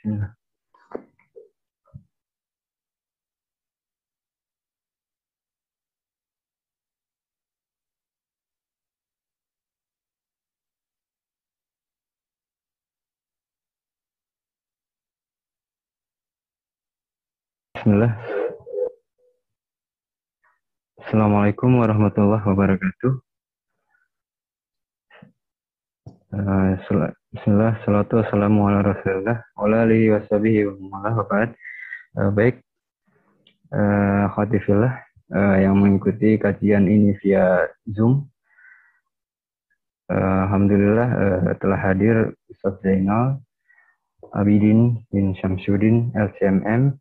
Bismillah. Bismillah. Assalamualaikum warahmatullahi wabarakatuh. Uh, Bismillah, salatu wassalamu ala rasulullah, wa ala alihi wa sahbihi wa. Uh, baik, uh, khatifillah yang mengikuti kajian ini via Zoom. Alhamdulillah telah hadir Ustaz Zainal Abidin bin Syamsuddin LCMM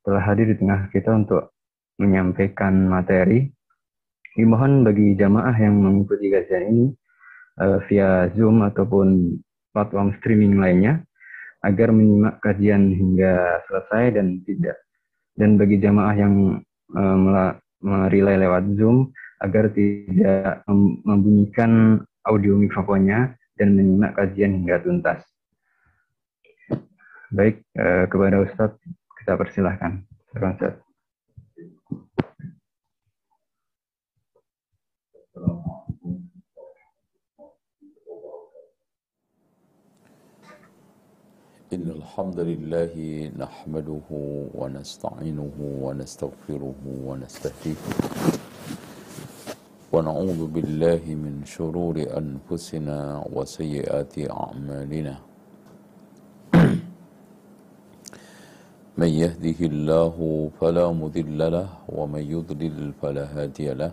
telah hadir di tengah kita untuk menyampaikan materi. Dimohon bagi jamaah yang mengikuti kajian ini uh, via Zoom ataupun platform streaming lainnya agar menyimak kajian hingga selesai dan tidak dan bagi jamaah yang uh, merilai lewat Zoom agar tidak membunyikan audio mikrofonnya dan menyimak kajian hingga tuntas. Baik, uh, kepada Ustadz kita persilahkan. Terima إن الحمد لله نحمده ونستعينه ونستغفره ونستهديه. ونعوذ بالله من شرور أنفسنا وسيئات أعمالنا. من يهده الله فلا مضل له ومن يضلل فلا هادي له.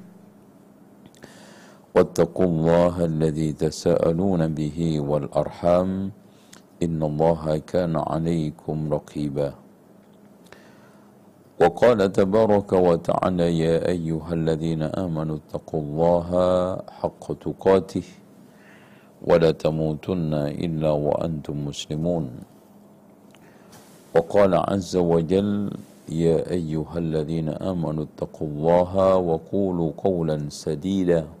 واتقوا الله الذي تساءلون به والأرحام إن الله كان عليكم رقيبا. وقال تبارك وتعالى يا أيها الذين آمنوا اتقوا الله حق تقاته ولا تموتن إلا وأنتم مسلمون. وقال عز وجل يا أيها الذين آمنوا اتقوا الله وقولوا قولا سديدا.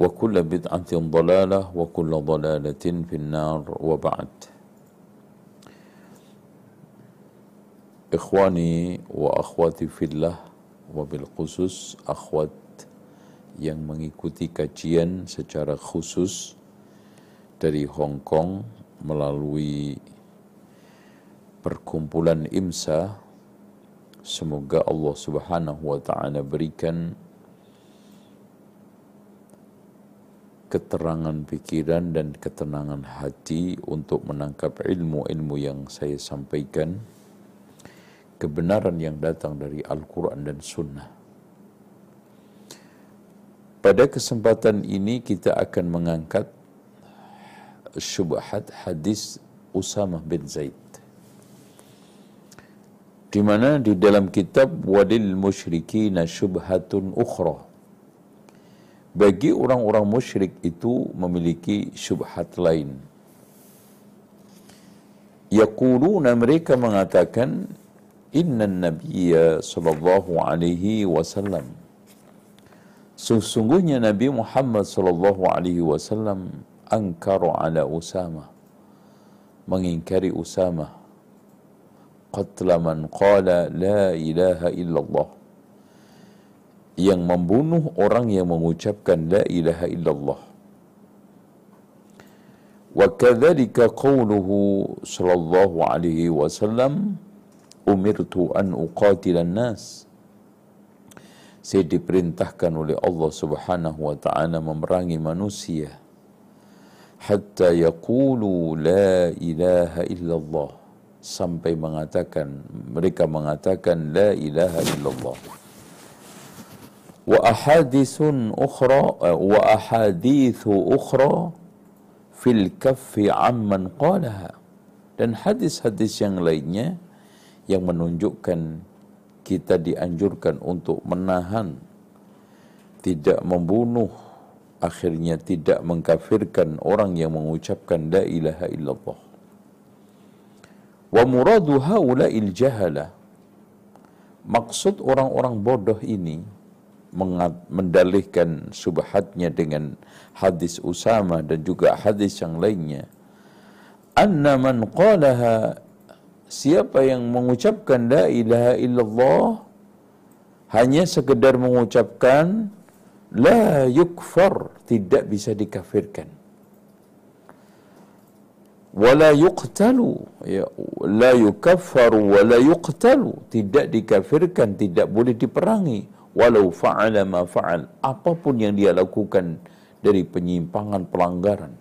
وكل بدعة ضلالة وكل ضلالة في النار وبعد إخواني وأخواتي في الله وبالخصوص أخوات yang mengikuti kajian secara khusus dari Hong Kong melalui perkumpulan IMSA. Semoga Allah Subhanahu wa taala berikan keterangan pikiran dan ketenangan hati untuk menangkap ilmu-ilmu yang saya sampaikan, kebenaran yang datang dari Al-Quran dan Sunnah. Pada kesempatan ini kita akan mengangkat syubhat hadis Usamah bin Zaid. Di mana di dalam kitab Wadil Musyrikina Syubhatun Ukhra. Bagi orang-orang musyrik itu memiliki syubhat lain. Yaquluna mereka mengatakan Inna Nabiya sallallahu alaihi wasallam. Sesungguhnya Nabi Muhammad sallallahu alaihi wasallam angkaru ala Usama. Mengingkari Usama. Qatla man qala la ilaha illallah yang membunuh orang yang mengucapkan la ilaha illallah. Wa kadzalika qawluhu sallallahu alaihi wasallam umirtu an uqatilan nas saya diperintahkan oleh Allah Subhanahu wa taala memerangi manusia. Hatta yaqulu la ilaha illallah. Sampai mengatakan mereka mengatakan la ilaha illallah ukhra wa ahadithu ukhra fil kaffi amman qalaha. Dan hadis-hadis yang lainnya yang menunjukkan kita dianjurkan untuk menahan tidak membunuh akhirnya tidak mengkafirkan orang yang mengucapkan la ilaha illallah. Wa muradu haula'il jahala. Maksud orang-orang bodoh ini mendalihkan subhatnya dengan hadis Usama dan juga hadis yang lainnya. Anna man qalaha siapa yang mengucapkan la ilaha illallah hanya sekedar mengucapkan la yukfar tidak bisa dikafirkan. Wala yuqtalu ya la yukaffaru wala yuqtalu tidak dikafirkan tidak boleh diperangi walau fa'ala ma fa'al apa pun yang dia lakukan dari penyimpangan pelanggaran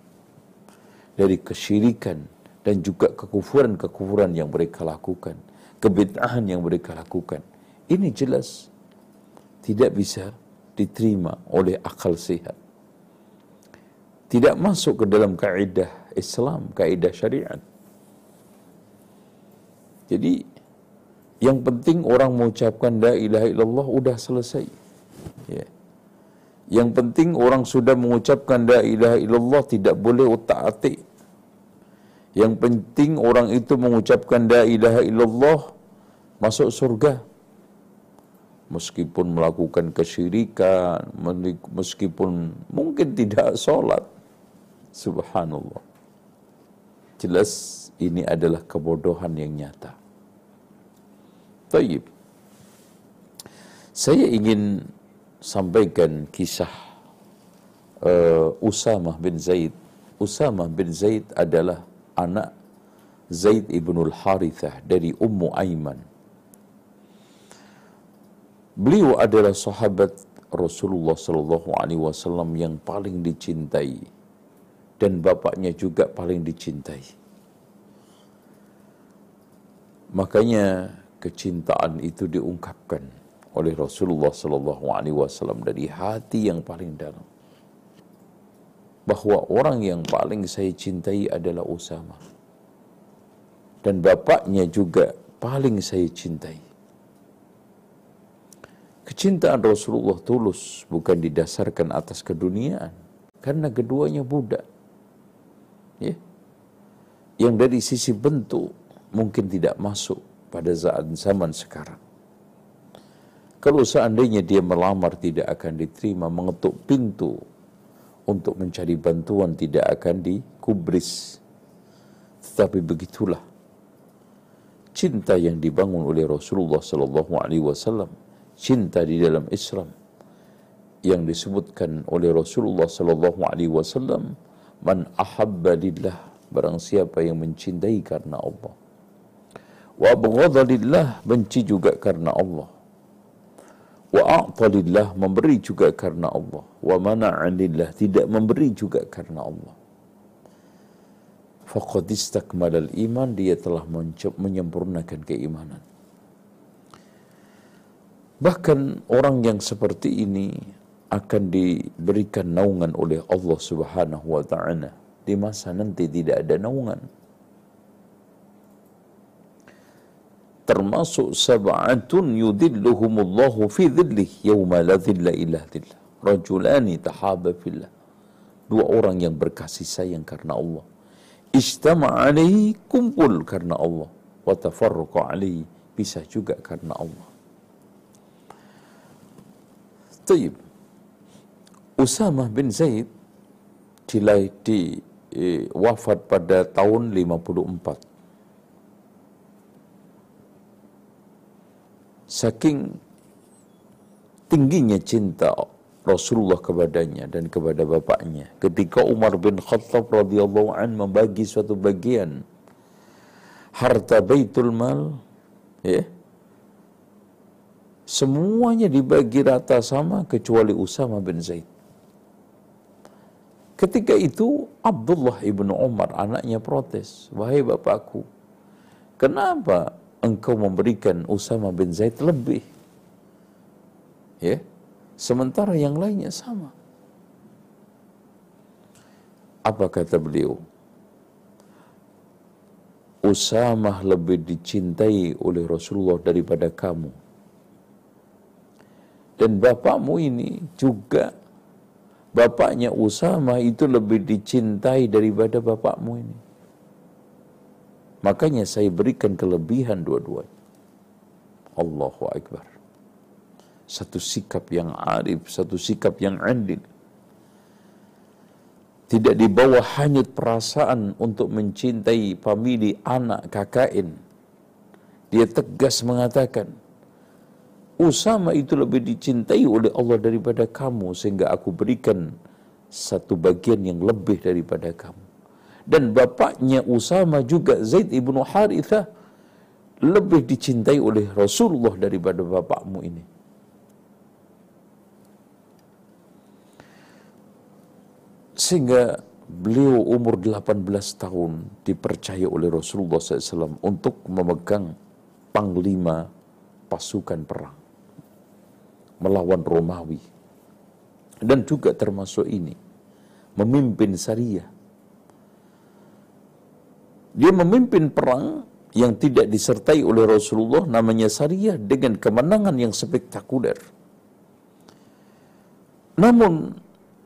dari kesyirikan dan juga kekufuran-kekufuran yang mereka lakukan kebid'ahan yang mereka lakukan ini jelas tidak bisa diterima oleh akal sehat tidak masuk ke dalam kaidah Islam, kaidah syariat. Jadi yang penting orang mengucapkan la ilaha illallah sudah selesai. Ya. Yang penting orang sudah mengucapkan la ilaha illallah tidak boleh utak-atik. Yang penting orang itu mengucapkan la ilaha illallah masuk surga. Meskipun melakukan kesyirikan, meskipun mungkin tidak sholat. Subhanallah. Jelas ini adalah kebodohan yang nyata. Taib. Saya ingin sampaikan kisah uh, Usamah bin Zaid. Usamah bin Zaid adalah anak Zaid ibnul Harithah dari Ummu Aiman. Beliau adalah sahabat Rasulullah sallallahu alaihi wasallam yang paling dicintai dan bapaknya juga paling dicintai. Makanya kecintaan itu diungkapkan oleh Rasulullah sallallahu alaihi wasallam dari hati yang paling dalam. Bahwa orang yang paling saya cintai adalah Usama. Dan bapaknya juga paling saya cintai. Kecintaan Rasulullah tulus bukan didasarkan atas keduniaan karena keduanya budak. Ya. Yang dari sisi bentuk mungkin tidak masuk pada saat zaman sekarang. Kalau seandainya dia melamar tidak akan diterima, mengetuk pintu untuk mencari bantuan tidak akan dikubris. Tetapi begitulah cinta yang dibangun oleh Rasulullah sallallahu alaihi wasallam, cinta di dalam Islam yang disebutkan oleh Rasulullah sallallahu alaihi wasallam, man ahabba lillah barang siapa yang mencintai karena Allah wa abghadha benci juga karena Allah. Wa a'ta memberi juga karena Allah. Wa mana'a tidak memberi juga karena Allah. Faqad istakmalal iman dia telah menyempurnakan keimanan. Bahkan orang yang seperti ini akan diberikan naungan oleh Allah Subhanahu wa taala. Di masa nanti tidak ada naungan termasuk sab'atun yudilluhumullahu fi dhillih yawma la dhilla illa dhillah. Rajulani tahaba fillah. Dua orang yang berkasih sayang karena Allah. Istama alaihi kumpul karena Allah. Wa tafarruqa alaihi bisa juga karena Allah. Taib Usamah bin Zaid di, di eh, wafat pada tahun 54 saking tingginya cinta Rasulullah kepadanya dan kepada bapaknya. Ketika Umar bin Khattab radhiyallahu an membagi suatu bagian harta Baitul Mal Ya. Semuanya dibagi rata sama kecuali Usama bin Zaid. Ketika itu Abdullah ibnu Umar anaknya protes, wahai bapakku, kenapa engkau memberikan Usama bin Zaid lebih? Ya, sementara yang lainnya sama. Apa kata beliau? Usamah lebih dicintai oleh Rasulullah daripada kamu. Dan bapakmu ini juga bapaknya Usama itu lebih dicintai daripada bapakmu ini. Makanya saya berikan kelebihan dua-duanya. Allahu Akbar. Satu sikap yang arif, satu sikap yang andil. Tidak dibawa hanyut perasaan untuk mencintai famili anak kakain. Dia tegas mengatakan, Usama itu lebih dicintai oleh Allah daripada kamu sehingga aku berikan satu bagian yang lebih daripada kamu. Dan bapaknya Usama juga Zaid ibnu Harithah lebih dicintai oleh Rasulullah daripada bapakmu ini. Sehingga beliau umur 18 tahun dipercaya oleh Rasulullah SAW untuk memegang panglima pasukan perang melawan Romawi. Dan juga termasuk ini, memimpin syariah. Dia memimpin perang yang tidak disertai oleh Rasulullah namanya syariah dengan kemenangan yang spektakuler. Namun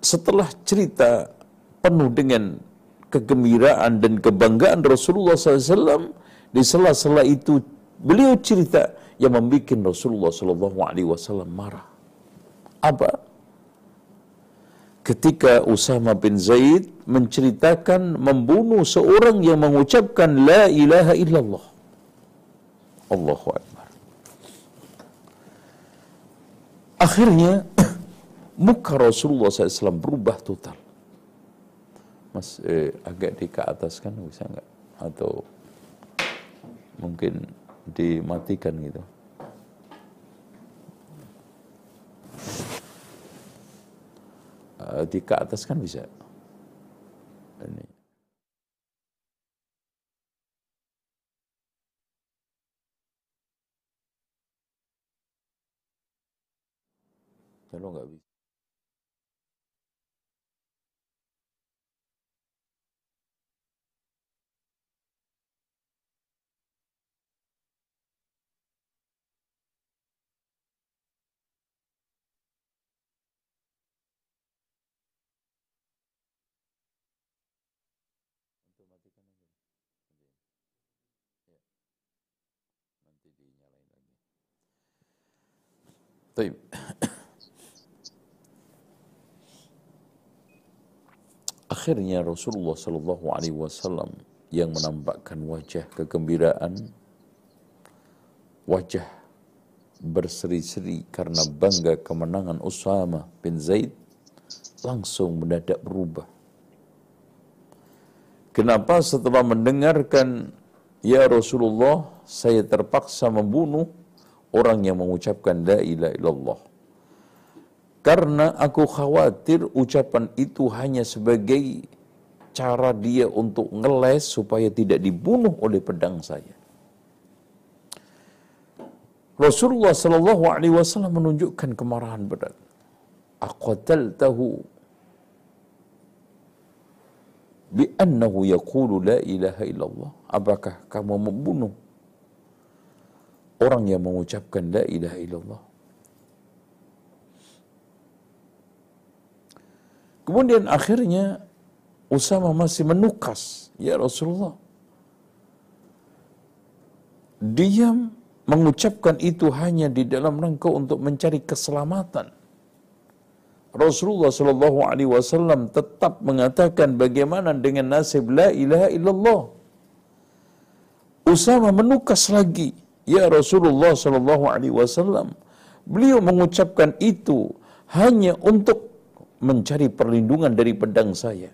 setelah cerita penuh dengan kegembiraan dan kebanggaan Rasulullah SAW di sela-sela itu beliau cerita yang membuat Rasulullah Wasallam marah. Apa? Ketika Usama bin Zaid menceritakan membunuh seorang yang mengucapkan La ilaha illallah. Allahu Akbar. Akhirnya muka Rasulullah SAW berubah total. Mas, eh, agak di ke atas kan bisa nggak? Atau mungkin dimatikan gitu. Uh, di ke atas kan bisa. Ini. Kalau nggak bisa. Taib. Akhirnya Rasulullah Sallallahu Alaihi Wasallam yang menampakkan wajah kegembiraan, wajah berseri-seri karena bangga kemenangan Usama bin Zaid langsung mendadak berubah. Kenapa setelah mendengarkan Ya Rasulullah saya terpaksa membunuh orang yang mengucapkan la ilaha illallah. Karena aku khawatir ucapan itu hanya sebagai cara dia untuk ngeles supaya tidak dibunuh oleh pedang saya. Rasulullah Shallallahu Alaihi Wasallam menunjukkan kemarahan berat. Aqatal tahu bi annahu yaqulu la ilaha illallah. Apakah kamu membunuh orang yang mengucapkan la ilaha illallah. Kemudian akhirnya Usama masih menukas, ya Rasulullah. Dia mengucapkan itu hanya di dalam rangka untuk mencari keselamatan. Rasulullah Shallallahu Alaihi Wasallam tetap mengatakan bagaimana dengan nasib la ilaha illallah. Usama menukas lagi, Ya Rasulullah Sallallahu Alaihi Wasallam, beliau mengucapkan itu hanya untuk mencari perlindungan dari pedang saya.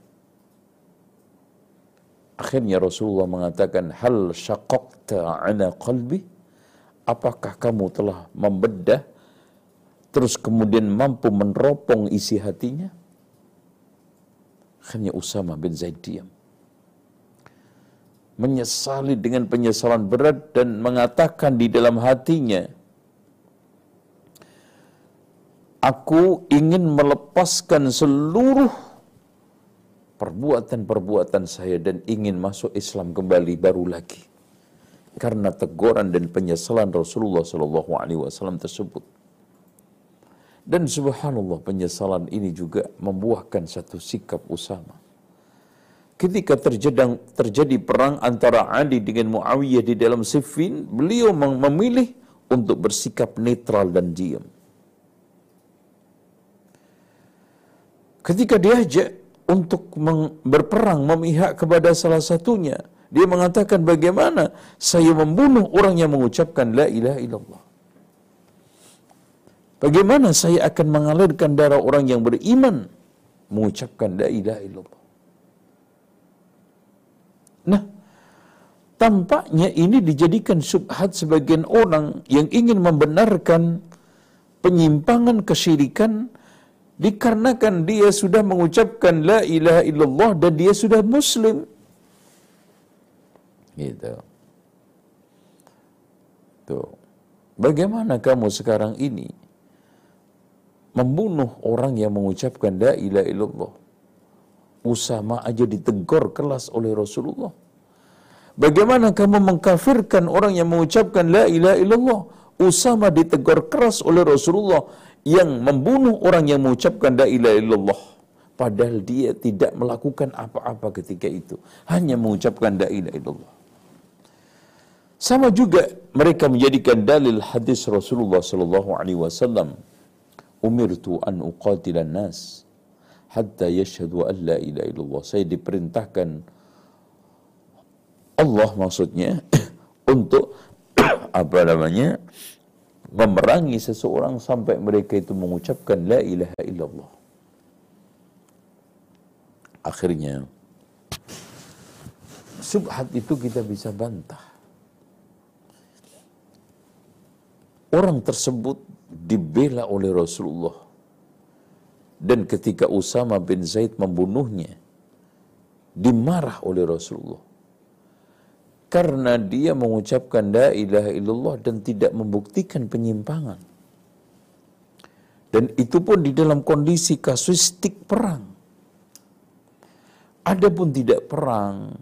Akhirnya Rasulullah mengatakan, Hal syaqaqta ala qalbi? apakah kamu telah membedah terus kemudian mampu meneropong isi hatinya? Hanya Usama bin Zaid diam. Menyesali dengan penyesalan berat dan mengatakan di dalam hatinya, Aku ingin melepaskan seluruh perbuatan-perbuatan saya dan ingin masuk Islam kembali baru lagi karena teguran dan penyesalan Rasulullah Shallallahu Alaihi Wasallam tersebut. Dan subhanallah penyesalan ini juga membuahkan satu sikap Usama. Ketika terjadi, terjadi perang antara Ali dengan Muawiyah di dalam Siffin, beliau memilih untuk bersikap netral dan diam. Ketika diajak untuk berperang memihak kepada salah satunya, dia mengatakan bagaimana saya membunuh orang yang mengucapkan la ilaha illallah. Bagaimana saya akan mengalirkan darah orang yang beriman mengucapkan la ilaha illallah. Nah, tampaknya ini dijadikan subhat sebagian orang yang ingin membenarkan penyimpangan kesyirikan dikarenakan dia sudah mengucapkan la ilaha illallah dan dia sudah muslim. Gitu. Tuh. Bagaimana kamu sekarang ini membunuh orang yang mengucapkan la ilaha illallah? Usama aja ditegur kelas oleh Rasulullah. Bagaimana kamu mengkafirkan orang yang mengucapkan la ilaha illallah? Usama ditegur keras oleh Rasulullah yang membunuh orang yang mengucapkan la ilaha illallah padahal dia tidak melakukan apa-apa ketika itu hanya mengucapkan la ilaha illallah sama juga mereka menjadikan dalil hadis Rasulullah sallallahu alaihi wasallam umirtu an uqatilan nas hatta yashhadu an la ilaha illallah saya diperintahkan Allah maksudnya untuk apa namanya memerangi seseorang sampai mereka itu mengucapkan la ilaha illallah. Akhirnya subhat itu kita bisa bantah. Orang tersebut dibela oleh Rasulullah. Dan ketika Usama bin Zaid membunuhnya, dimarah oleh Rasulullah karena dia mengucapkan la ilaha illallah dan tidak membuktikan penyimpangan. Dan itu pun di dalam kondisi kasuistik perang. Adapun tidak perang,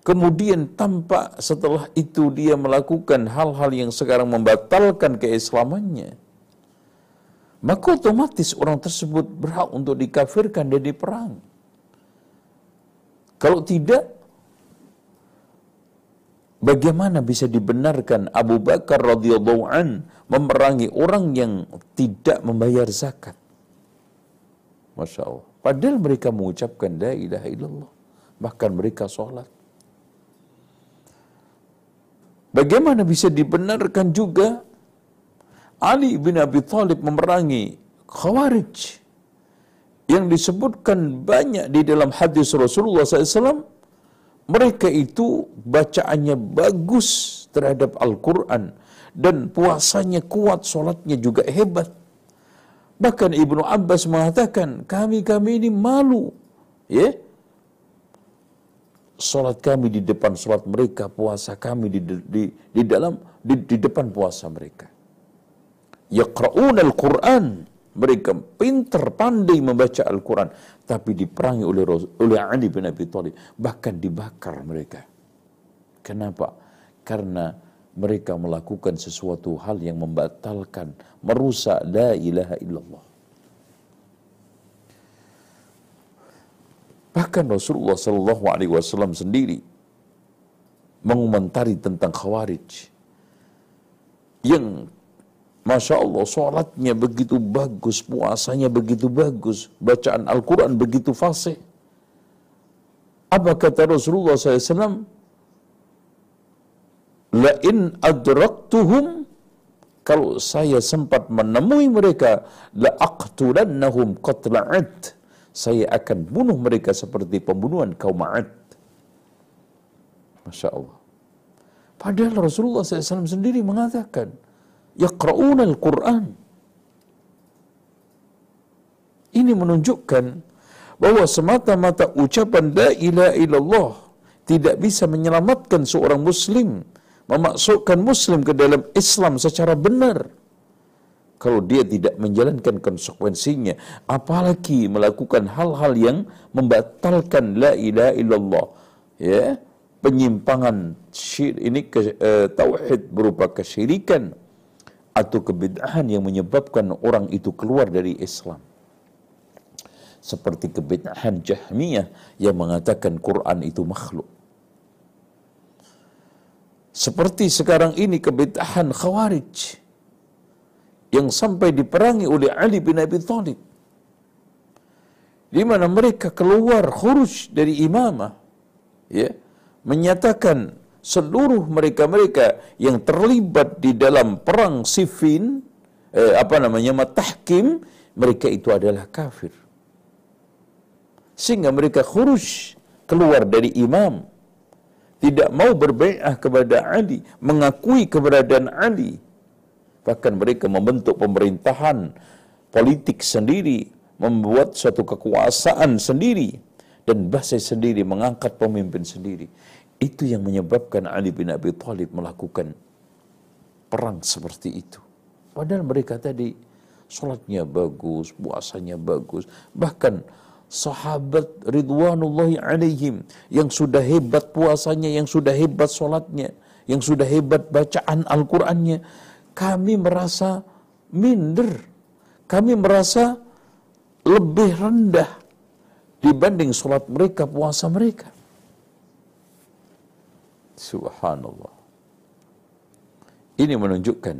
kemudian tampak setelah itu dia melakukan hal-hal yang sekarang membatalkan keislamannya, maka otomatis orang tersebut berhak untuk dikafirkan dan diperang. Kalau tidak, Bagaimana bisa dibenarkan Abu Bakar radhiyallahu an memerangi orang yang tidak membayar zakat? Masya Allah. Padahal mereka mengucapkan la ilaha illallah. Bahkan mereka sholat. Bagaimana bisa dibenarkan juga Ali bin Abi Thalib memerangi Khawarij yang disebutkan banyak di dalam hadis Rasulullah SAW mereka itu bacaannya bagus terhadap Al-Quran dan puasanya kuat, sholatnya juga hebat. Bahkan Ibnu Abbas mengatakan, kami-kami ini malu. Ya, Sholat kami di depan sholat mereka, puasa kami di, di, di dalam di, di depan puasa mereka. Yaqra'un al-Quran mereka pintar pandai membaca Al-Quran. Tapi diperangi oleh, oleh Ali bin Abi Thalib. Bahkan dibakar mereka. Kenapa? Karena mereka melakukan sesuatu hal yang membatalkan, merusak la ilaha illallah. Bahkan Rasulullah Wasallam sendiri mengomentari tentang Khawarij yang Masya Allah, sholatnya begitu bagus, puasanya begitu bagus, bacaan Al-Quran begitu fasih. Apa kata Rasulullah SAW? La'in adraktuhum kalau saya sempat menemui mereka la'aqtulannahum qatla'at saya akan bunuh mereka seperti pembunuhan kaum Ma'ad. Masya Allah. Padahal Rasulullah SAW sendiri mengatakan, Yaqra'una al-Quran. Ini menunjukkan bahwa semata-mata ucapan la ilaha illallah tidak bisa menyelamatkan seorang muslim, memasukkan muslim ke dalam Islam secara benar kalau dia tidak menjalankan konsekuensinya apalagi melakukan hal-hal yang membatalkan la ilaha illallah ya penyimpangan ini ke, uh, tauhid berupa kesyirikan atau kebid'ahan yang menyebabkan orang itu keluar dari Islam. Seperti kebid'ahan Jahmiyah yang mengatakan Quran itu makhluk. Seperti sekarang ini kebid'ahan Khawarij yang sampai diperangi oleh Ali bin Abi Thalib. Di mana mereka keluar khuruj dari imamah ya menyatakan seluruh mereka-mereka yang terlibat di dalam perang Siffin eh, apa namanya matahkim mereka itu adalah kafir. Sehingga mereka khuruj keluar dari imam. Tidak mau berbai'ah kepada Ali mengakui keberadaan Ali. Bahkan mereka membentuk pemerintahan politik sendiri, membuat suatu kekuasaan sendiri, dan bahasa sendiri, mengangkat pemimpin sendiri. Itu yang menyebabkan Ali bin Abi Thalib melakukan perang seperti itu. Padahal mereka tadi sholatnya bagus, puasanya bagus, bahkan sahabat ridwanullahi alaihim yang sudah hebat puasanya, yang sudah hebat sholatnya, yang sudah hebat bacaan Al-Qur'annya, kami merasa minder, kami merasa lebih rendah dibanding sholat mereka, puasa mereka. Subhanallah. Ini menunjukkan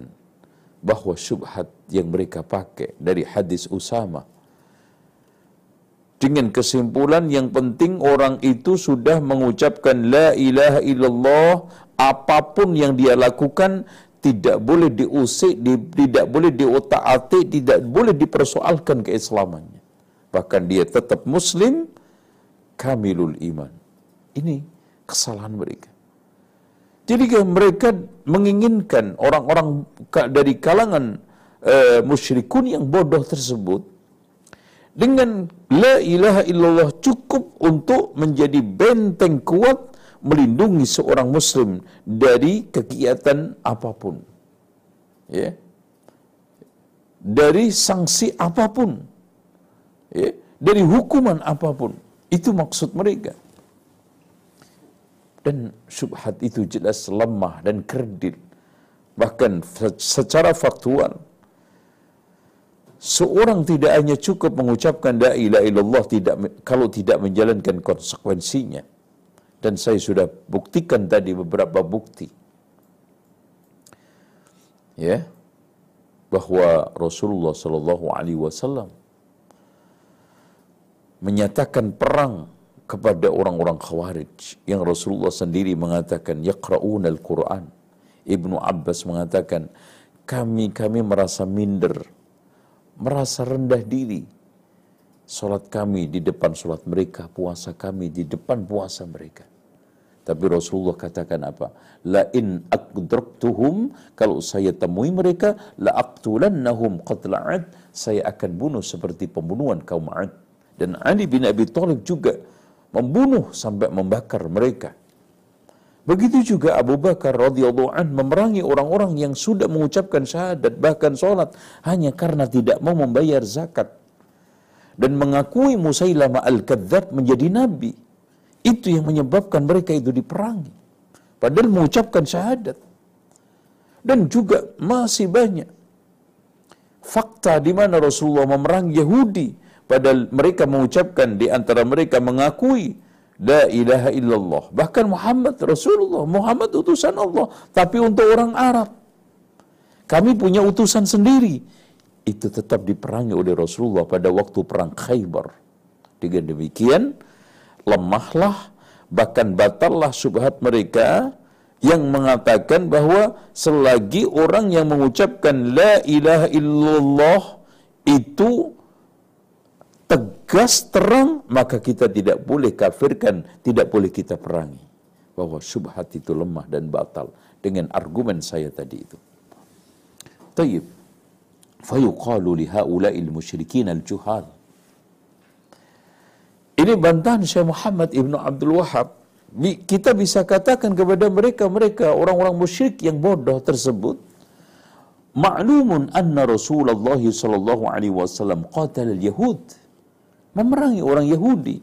bahwa syubhat yang mereka pakai dari hadis Usama dengan kesimpulan yang penting orang itu sudah mengucapkan la ilaha illallah apa pun yang dia lakukan tidak boleh diusik, di, tidak boleh diotak-atik, tidak boleh dipersoalkan keislamannya. Bahkan dia tetap muslim, kamilul iman. Ini kesalahan mereka. Jadi mereka menginginkan orang-orang dari kalangan uh, musyrikun yang bodoh tersebut dengan la ilaha illallah cukup untuk menjadi benteng kuat melindungi seorang muslim dari kegiatan apa pun. Ya. Dari sanksi apa pun. Ya, dari hukuman apa pun. Itu maksud mereka. Dan subhat itu jelas lemah dan kerdil. Bahkan secara faktual seorang tidak hanya cukup mengucapkan la ilaha tidak kalau tidak menjalankan konsekuensinya dan saya sudah buktikan tadi beberapa bukti ya bahwa Rasulullah Shallallahu Alaihi Wasallam menyatakan perang kepada orang-orang Khawarij yang Rasulullah sendiri mengatakan yaqra'un al-Quran Ibnu Abbas mengatakan kami kami merasa minder merasa rendah diri Salat kami di depan salat mereka, puasa kami di depan puasa mereka. Tapi Rasulullah katakan apa? La in aqdraktuhum kalau saya temui mereka la aqtulannahum qatla'ad saya akan bunuh seperti pembunuhan kaum 'Ad. Dan Ali bin Abi Thalib juga membunuh sampai membakar mereka. Begitu juga Abu Bakar radhiyallahu an memerangi orang-orang yang sudah mengucapkan syahadat bahkan sholat hanya karena tidak mau membayar zakat dan mengakui Musailamah al-Kadzab menjadi nabi. Itu yang menyebabkan mereka itu diperangi. Padahal mengucapkan syahadat. Dan juga masih banyak fakta di mana Rasulullah memerangi Yahudi padahal mereka mengucapkan di antara mereka mengakui la ilaha illallah. Bahkan Muhammad Rasulullah Muhammad utusan Allah. Tapi untuk orang Arab kami punya utusan sendiri. Itu tetap diperangi oleh Rasulullah pada waktu perang Khaybar. Dengan demikian, lemahlah bahkan batallah subhat mereka yang mengatakan bahwa selagi orang yang mengucapkan la ilaha illallah itu tegas terang maka kita tidak boleh kafirkan, tidak boleh kita perangi. bahwa syubhat itu lemah dan batal dengan argumen saya tadi itu. Tayyib. Fayuqalu li haula'il musyrikin al-juhal. Ini bantahan Syekh Muhammad Ibnu Abdul Wahab. Kita bisa katakan kepada mereka-mereka orang-orang musyrik yang bodoh tersebut, Ma'lumun anna Rasulullah sallallahu alaihi wasallam qatal al-yahud. Memerangi orang Yahudi.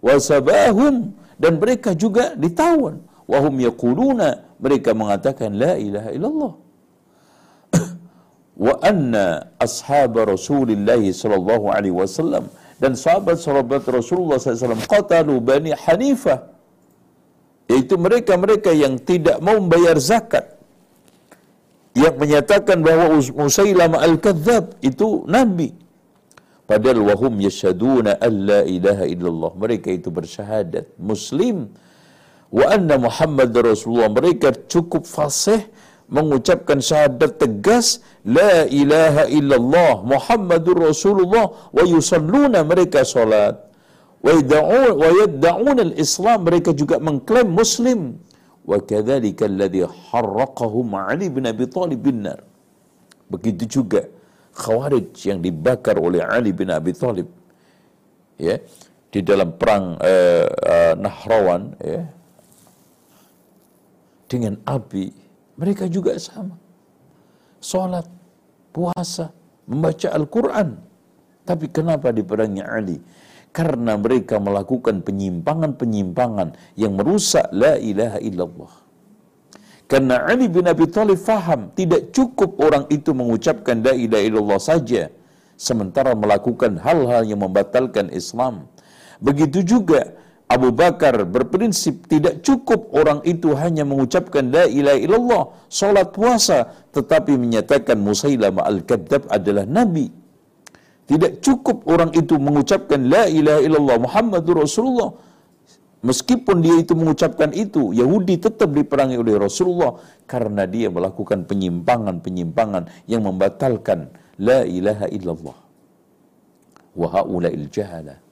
Wasabahum dan mereka juga ditawan. Wahum yaquluna mereka mengatakan la ilaha illallah. Wa anna ashab Rasulullah sallallahu alaihi wasallam dan sahabat-sahabat Rasulullah SAW qatalu Bani Hanifah yaitu mereka-mereka yang tidak mau membayar zakat yang menyatakan bahwa Musailamah al-Kadzab itu nabi padahal wahum yashaduna alla ilaha illallah. Mereka itu bersyahadat. Muslim. Wa anna Muhammad Rasulullah. Mereka cukup fasih mengucapkan syahadat tegas. La ilaha illallah Muhammadur Rasulullah. Wa yusalluna mereka salat. Wa yad'un al-islam. Mereka juga mengklaim muslim. Wa kadzalika alladhi harraqahum Ali bin Abi Thalib bin nar. Begitu juga khawarij yang dibakar oleh Ali bin Abi Thalib ya di dalam perang uh, uh, Nahrawan ya dengan api mereka juga sama. Salat, puasa, membaca Al-Quran. Tapi kenapa diperangi Ali? Karena mereka melakukan penyimpangan-penyimpangan yang merusak la ilaha illallah. Karena Ali bin Abi Thalib faham tidak cukup orang itu mengucapkan la ilaha illallah saja sementara melakukan hal-hal yang membatalkan Islam. Begitu juga Abu Bakar berprinsip tidak cukup orang itu hanya mengucapkan la ilaha illallah, salat puasa, tetapi menyatakan Musailamah al-Kadzab adalah nabi. Tidak cukup orang itu mengucapkan la ilaha illallah Muhammadur Rasulullah. Meskipun dia itu mengucapkan itu, Yahudi tetap diperangi oleh Rasulullah karena dia melakukan penyimpangan-penyimpangan yang membatalkan la ilaha illallah. Wa jahalah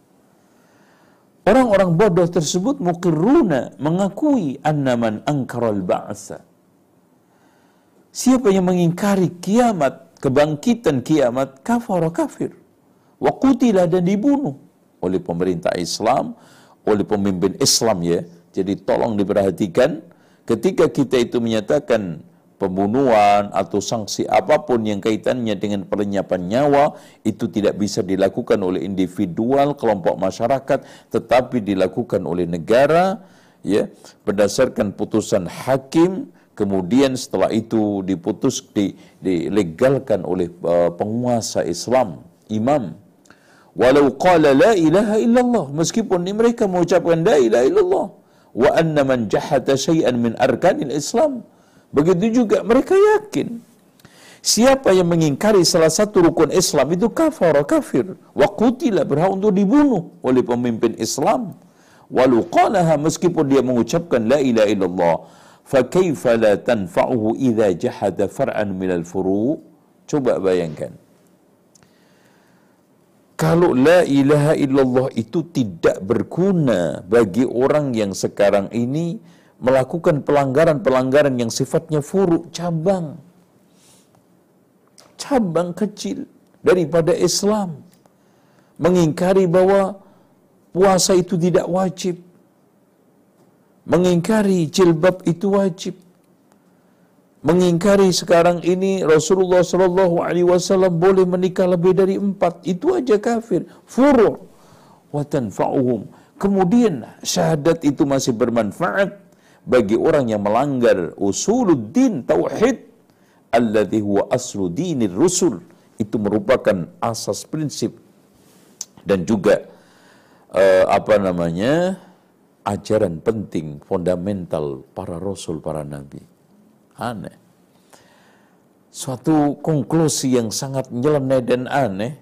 Orang-orang bodoh tersebut mukirruna mengakui annaman angkaral ba'asa. Siapa yang mengingkari kiamat, kebangkitan kiamat, kafara kafir. Wa kutila dan dibunuh oleh pemerintah Islam, oleh pemimpin Islam ya. Jadi tolong diperhatikan ketika kita itu menyatakan pembunuhan atau sanksi apa pun yang kaitannya dengan pelenyapan nyawa itu tidak bisa dilakukan oleh individual kelompok masyarakat tetapi dilakukan oleh negara ya berdasarkan putusan hakim kemudian setelah itu diputus di, dilegalkan oleh uh, penguasa Islam imam walau qala la ilaha illallah meskipun mereka mengucapkan la ilaha illallah wa anna man jahata syai'an min arkanil islam Begitu juga mereka yakin siapa yang mengingkari salah satu rukun Islam itu kafar, kafir. Wa qutila berhak untuk dibunuh oleh pemimpin Islam. Walau qalaha meskipun dia mengucapkan la ilaha illallah. Fa kaifa la tanfa'uhu idza jahada far'an minal furu'? Coba bayangkan. Kalau la ilaha illallah itu tidak berguna bagi orang yang sekarang ini melakukan pelanggaran-pelanggaran yang sifatnya furuk, cabang. Cabang kecil daripada Islam. Mengingkari bahwa puasa itu tidak wajib. Mengingkari jilbab itu wajib. Mengingkari sekarang ini Rasulullah Shallallahu Alaihi Wasallam boleh menikah lebih dari empat, itu aja kafir, furu, watan fa'uhum. Kemudian syahadat itu masih bermanfaat bagi orang yang melanggar usuluddin tauhid alladhi huwa aslu dinir rusul. Itu merupakan asas prinsip. Dan juga uh, apa namanya ajaran penting fundamental para rasul para nabi aneh suatu konklusi yang sangat nyeleneh dan aneh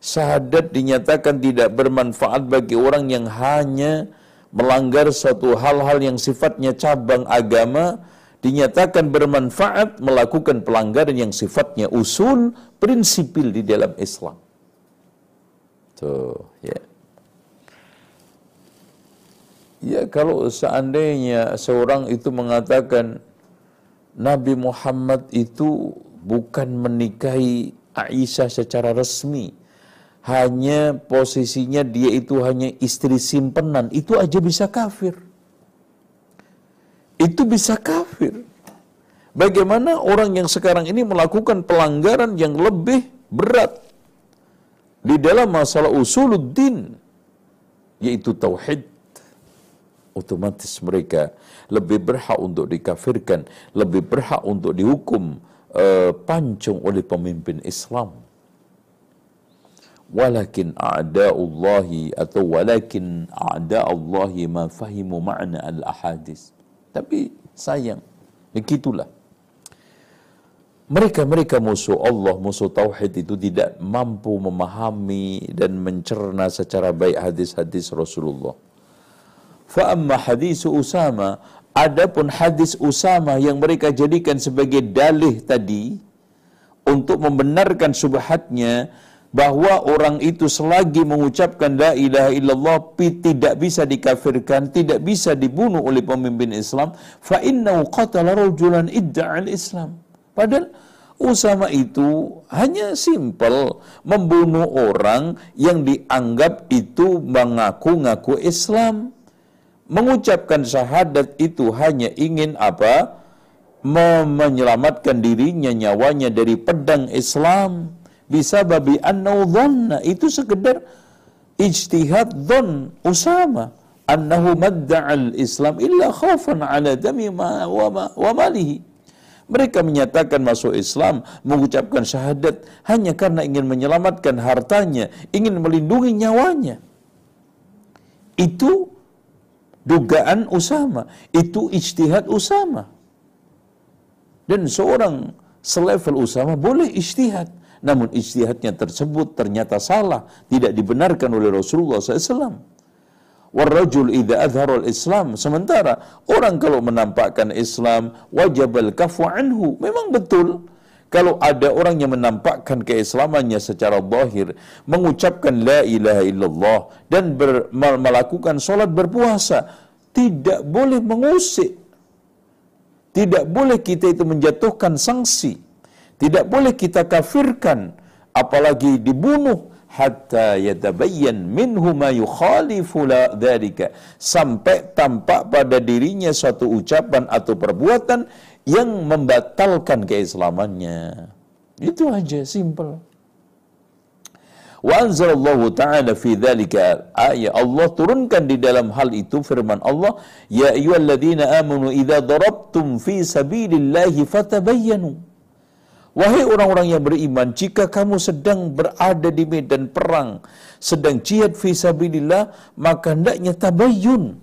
syahadat dinyatakan tidak bermanfaat bagi orang yang hanya melanggar suatu hal-hal yang sifatnya cabang agama dinyatakan bermanfaat melakukan pelanggaran yang sifatnya usul prinsipil di dalam Islam. Tuh, ya. Ya kalau seandainya seorang itu mengatakan Nabi Muhammad itu bukan menikahi Aisyah secara resmi. Hanya posisinya dia itu hanya istri simpenan. Itu aja bisa kafir. Itu bisa kafir. Bagaimana orang yang sekarang ini melakukan pelanggaran yang lebih berat di dalam masalah usuluddin yaitu tauhid otomatis mereka lebih berhak untuk dikafirkan, lebih berhak untuk dihukum uh, pancung oleh pemimpin Islam. Walakin a'da'ullahi atau walakin a'da'ullahi ma fahimu ma'na al-ahadis. Tapi sayang, begitulah. Mereka-mereka musuh Allah, musuh Tauhid itu tidak mampu memahami dan mencerna secara baik hadis-hadis Rasulullah. Fa'amma hadis Usama, adapun hadis Usama yang mereka jadikan sebagai dalih tadi, untuk membenarkan subhatnya, bahwa orang itu selagi mengucapkan la ilaha illallah tidak bisa dikafirkan, tidak bisa dibunuh oleh pemimpin Islam, fa innahu qatala rajulan idda'al Islam. Padahal Usama itu hanya simpel membunuh orang yang dianggap itu mengaku-ngaku Islam. Mengucapkan syahadat itu hanya ingin apa? Menyelamatkan dirinya, nyawanya dari pedang Islam. Bisa babi annau Itu sekedar ijtihad dhon Usama. Annahu madda'al Islam illa khafan ala dami ma wa, wa malihi mereka menyatakan masuk Islam, mengucapkan syahadat hanya karena ingin menyelamatkan hartanya, ingin melindungi nyawanya. Itu dugaan Usama, itu ijtihad Usama. Dan seorang selevel Usama boleh ijtihad, namun ijtihadnya tersebut ternyata salah, tidak dibenarkan oleh Rasulullah SAW. Warrajul idza azhara islam Sementara orang kalau menampakkan Islam wajib al-kafu anhu. Memang betul kalau ada orang yang menampakkan keislamannya secara zahir, mengucapkan la ilaha illallah dan ber, melakukan solat berpuasa, tidak boleh mengusik. Tidak boleh kita itu menjatuhkan sanksi. Tidak boleh kita kafirkan apalagi dibunuh hatta yatabayyan minhu ma yukhalifu sampai tampak pada dirinya suatu ucapan atau perbuatan yang membatalkan keislamannya. Itu aja simple. Wa anzalallahu ta'ala fi dzalika ayat. Allah turunkan di dalam hal itu firman Allah ya ayyuhalladzina amanu idza darabtum fi sabilillahi fatabayyanu. Wahai orang-orang yang beriman, jika kamu sedang berada di medan perang, sedang jihad fisabilillah, maka hendaknya tabayyun.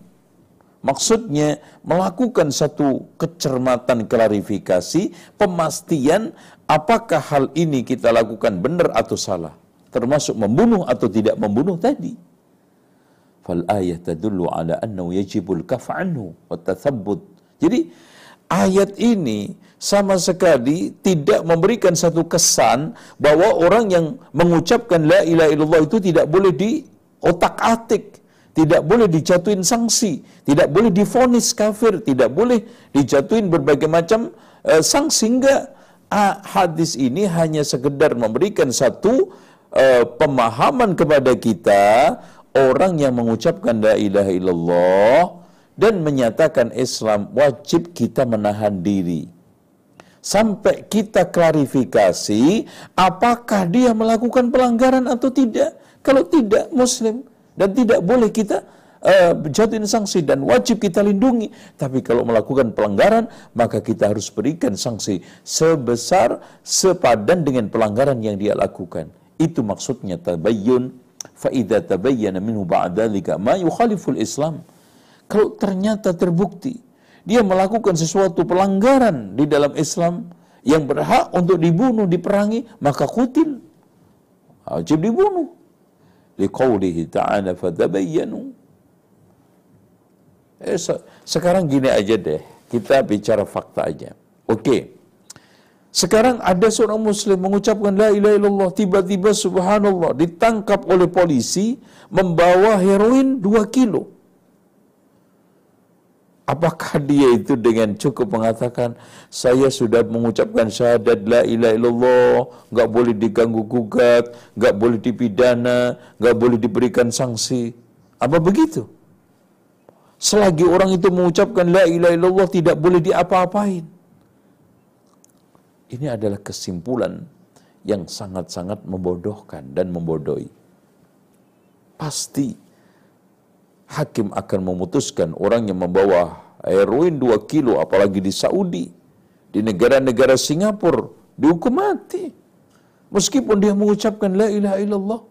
Maksudnya melakukan satu kecermatan klarifikasi, pemastian apakah hal ini kita lakukan benar atau salah. Termasuk membunuh atau tidak membunuh tadi. Fal ayat tadullu ala annahu yajibul kaf'anhu wa. Jadi ayat ini sama sekali tidak memberikan satu kesan bahwa orang yang mengucapkan la ilaha illallah itu tidak boleh di otak-atik, tidak boleh dijatuhin sanksi, tidak boleh difonis kafir, tidak boleh dijatuhin berbagai macam uh, sanksi. Enggak. Ah, hadis ini hanya sekedar memberikan satu uh, pemahaman kepada kita orang yang mengucapkan la ilaha illallah dan menyatakan Islam wajib kita menahan diri. Sampai kita klarifikasi apakah dia melakukan pelanggaran atau tidak? Kalau tidak muslim dan tidak boleh kita uh, jatuhin sanksi dan wajib kita lindungi tapi kalau melakukan pelanggaran maka kita harus berikan sanksi sebesar sepadan dengan pelanggaran yang dia lakukan itu maksudnya tabayyun fa idza tabayyana minhu ba'dalika ma yukhaliful islam kalau ternyata terbukti dia melakukan sesuatu pelanggaran di dalam Islam yang berhak untuk dibunuh, diperangi, maka kutil. Wajib dibunuh. Liqaulihi ta'ala fatabayyanu. Eh, sekarang gini aja deh, kita bicara fakta aja. Oke. Sekarang ada seorang muslim mengucapkan la ilaha illallah, tiba-tiba subhanallah ditangkap oleh polisi membawa heroin 2 kilo. Apakah dia itu dengan cukup mengatakan saya sudah mengucapkan syahadat la ilaha illallah, nggak boleh diganggu gugat, nggak boleh dipidana, nggak boleh diberikan sanksi. Apa begitu? Selagi orang itu mengucapkan la ilaha illallah tidak boleh diapa-apain. Ini adalah kesimpulan yang sangat-sangat membodohkan dan membodohi. Pasti hakim akan memutuskan orang yang membawa heroin 2 kilo apalagi di Saudi di negara-negara Singapura dihukum mati. Meskipun dia mengucapkan la ilaha illallah.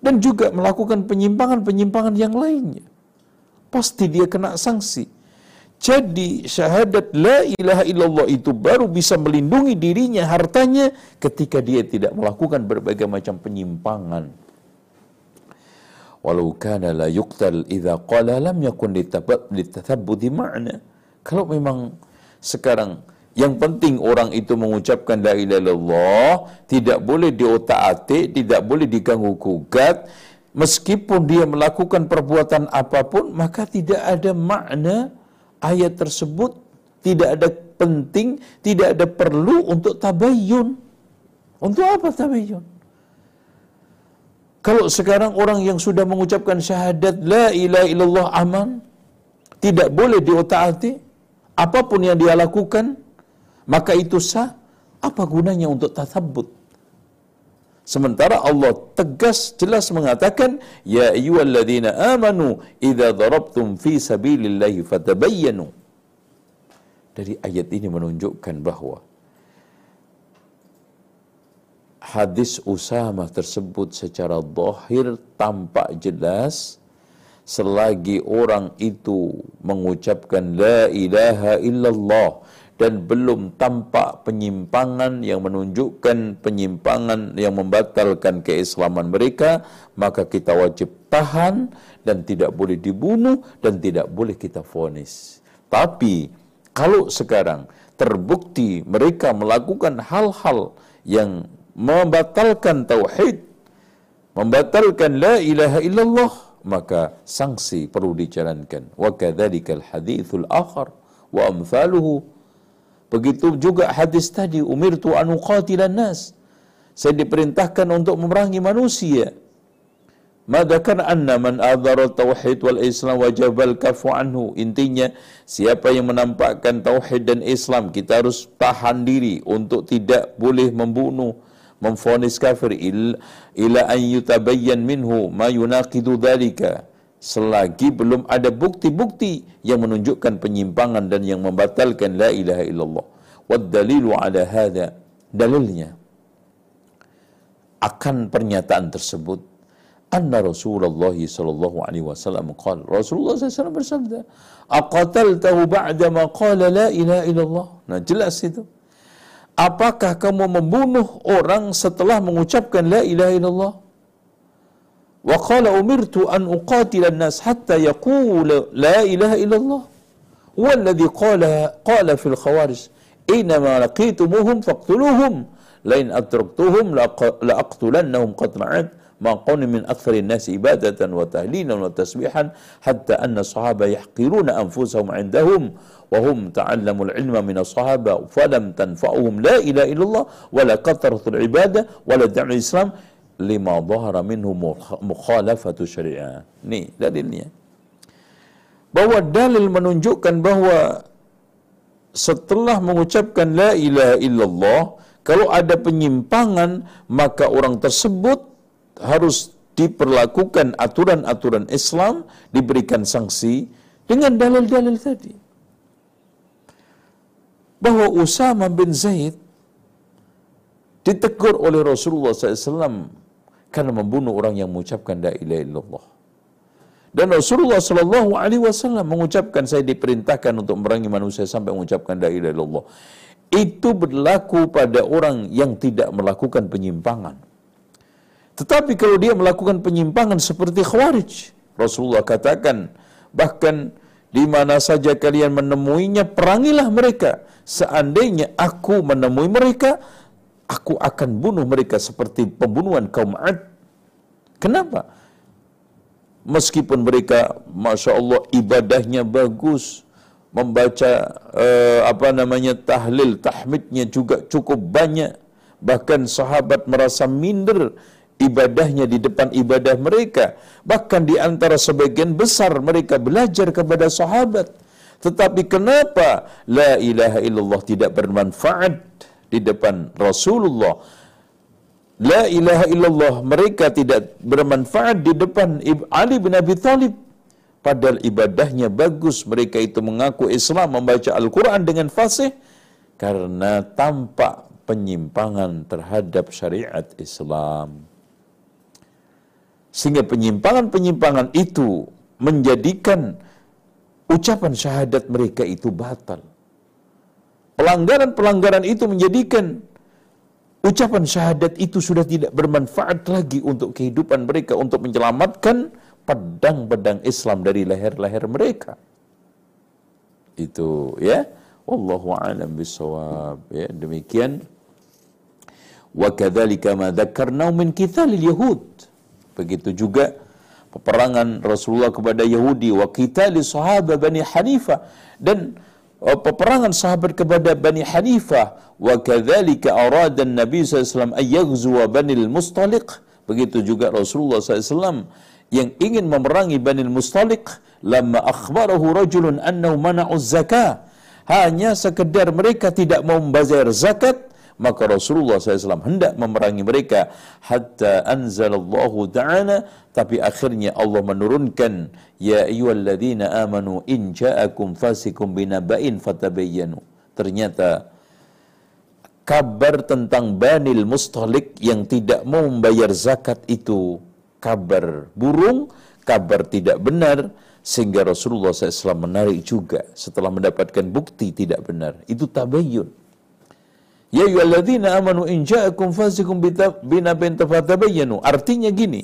Dan juga melakukan penyimpangan-penyimpangan yang lainnya. Pasti dia kena sanksi. Jadi syahadat la ilaha illallah itu baru bisa melindungi dirinya hartanya ketika dia tidak melakukan berbagai macam penyimpangan walau kana la yuqtal idza qala lam yakun litathabbuti ma'na. Kalau memang sekarang yang penting orang itu mengucapkan la ilaha illallah tidak boleh diotak-atik tidak boleh diganggu gugat meskipun dia melakukan perbuatan apa pun maka tidak ada makna ayat tersebut. Tidak ada penting tidak ada perlu untuk tabayyun. Untuk apa tabayyun kalau sekarang orang yang sudah mengucapkan syahadat la ilaha illallah aman, tidak boleh diotak-atik, apa pun yang dia lakukan, maka itu sah, apa gunanya untuk tathabbut? Sementara Allah tegas jelas mengatakan, Ya ayyuhalladzina amanu idza darabtum fi sabilillahi fatabayyanu. Dari ayat ini menunjukkan bahwa hadis Usama tersebut secara zahir tampak jelas selagi orang itu mengucapkan la ilaha illallah dan belum tampak penyimpangan yang menunjukkan penyimpangan yang membatalkan keislaman mereka maka kita wajib tahan dan tidak boleh dibunuh dan tidak boleh kita vonis. Tapi kalau sekarang terbukti mereka melakukan hal-hal yang membatalkan tauhid, membatalkan la ilaha illallah, maka sanksi perlu dijalankan. Wa kadzalikal hadithul akhar wa amthaluhu. Begitu juga hadis tadi, umirtu an uqatilan nas. Saya diperintahkan untuk memerangi manusia. Madakan anna man adhara tauhid wal islam wajabal kafu anhu. Intinya, siapa yang menampakkan tauhid dan Islam, kita harus tahan diri untuk tidak boleh membunuh, memfonis kafir il, ila an yutabayyan minhu ma yunaqidu dhalika. Selagi belum ada bukti-bukti yang menunjukkan penyimpangan dan yang membatalkan la ilaha illallah. Wad dalilu ala hadha. Dalilnya akan pernyataan tersebut anna Rasulullah sallallahu alaihi wasallam qala Rasulullah SAW bersabda aqataltahu ba'da ma qala la ilaha illallah. Nah jelas itu Apakah kamu membunuh orang setelah mengucapkan la ilaha illallah? Wa qala umirtu an uqatila an-nas hatta yaqulu la ilaha illallah. Qala qala fil khawarij inma laqitumuhum faqtuluhum la in atraktuhum la aqtulannahum qat'an ما قون من أكثر الناس إبادة وتهليلا وتسبيحا حتى أن الصحابة يحقرون أنفسهم عندهم وهم تعلموا العلم من الصحابة فلم تنفعهم لا إله إلا الله ولا كثرة العبادة ولا دعم الإسلام lima dhahara minhu mukhalafatu syariah. Nih dalilnya. Bahwa dalil menunjukkan bahwa setelah mengucapkan la ilaha illallah, kalau ada penyimpangan, maka orang tersebut harus diperlakukan aturan-aturan Islam, diberikan sanksi dengan dalil-dalil tadi bahwa Usama bin Zaid ditegur oleh Rasulullah SAW karena membunuh orang yang mengucapkan la ilaha illallah. Dan Rasulullah Shallallahu Alaihi Wasallam mengucapkan saya diperintahkan untuk merangi manusia sampai mengucapkan la ilaha illallah. Itu berlaku pada orang yang tidak melakukan penyimpangan. Tetapi kalau dia melakukan penyimpangan seperti khawarij, Rasulullah katakan bahkan di mana saja kalian menemuinya perangilah mereka seandainya aku menemui mereka, aku akan bunuh mereka seperti pembunuhan kaum Ad. Kenapa? meskipun mereka Masya Allah ibadahnya bagus, membaca uh, apa namanya tahlil, tahmidnya juga cukup banyak, bahkan sahabat merasa minder ibadahnya di depan ibadah mereka. Bahkan di antara sebagian besar mereka belajar kepada sahabat. Tetapi kenapa la ilaha illallah tidak bermanfaat di depan Rasulullah? La ilaha illallah mereka tidak bermanfaat di depan Ali bin Abi Thalib. Padahal ibadahnya bagus, mereka itu mengaku Islam, membaca Al-Quran dengan fasih, karena tampak penyimpangan terhadap syariat Islam. Sehingga penyimpangan-penyimpangan itu menjadikan ucapan syahadat mereka itu batal. Pelanggaran-pelanggaran itu menjadikan ucapan syahadat itu sudah tidak bermanfaat lagi untuk kehidupan mereka untuk menyelamatkan pedang-pedang Islam dari leher-leher mereka. Itu ya. Wallahu a'lam bisawab. Ya, demikian. Wa kadzalika ma dzakarna min kithalil yahud. Begitu juga peperangan Rasulullah kepada Yahudi wa qitali sahabat Bani Hanifah dan uh, peperangan sahabat kepada Bani Hanifah wa kadzalika arada Nabi SAW an Bani Mustaliq. Begitu juga Rasulullah SAW yang ingin memerangi Bani Mustaliq. Lama akhbarahu rajulun annahu mana'u zakah. Hanya sekedar mereka tidak mau membayar zakat maka Rasulullah SAW hendak memerangi mereka hatta anzalallahu ta'ala tapi akhirnya Allah menurunkan ya ayyuhalladzina amanu in ja'akum fasikum binaba'in fatabayyanu ternyata kabar tentang Banil Mustalik yang tidak mau membayar zakat itu kabar burung, kabar tidak benar, sehingga Rasulullah SAW menarik juga setelah mendapatkan bukti tidak benar. Itu tabayyun. Ya ayyuhalladzina amanu in ja'akum fasikum binabin. Artinya gini,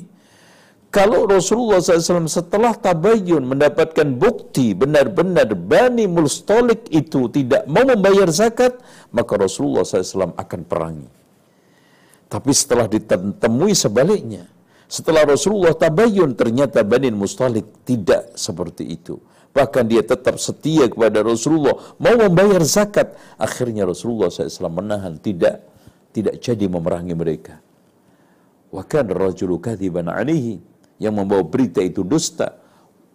kalau Rasulullah SAW setelah tabayyun mendapatkan bukti benar-benar Bani Mustolik itu tidak mau membayar zakat, maka Rasulullah SAW akan perangi. Tapi setelah ditemui sebaliknya, setelah Rasulullah tabayyun ternyata Bani Mustolik tidak seperti itu bahkan dia tetap setia kepada Rasulullah, mau membayar zakat. Akhirnya Rasulullah SAW menahan, tidak tidak jadi memerangi mereka. Wa kan rajulu kadhiban alihi yang membawa berita itu dusta.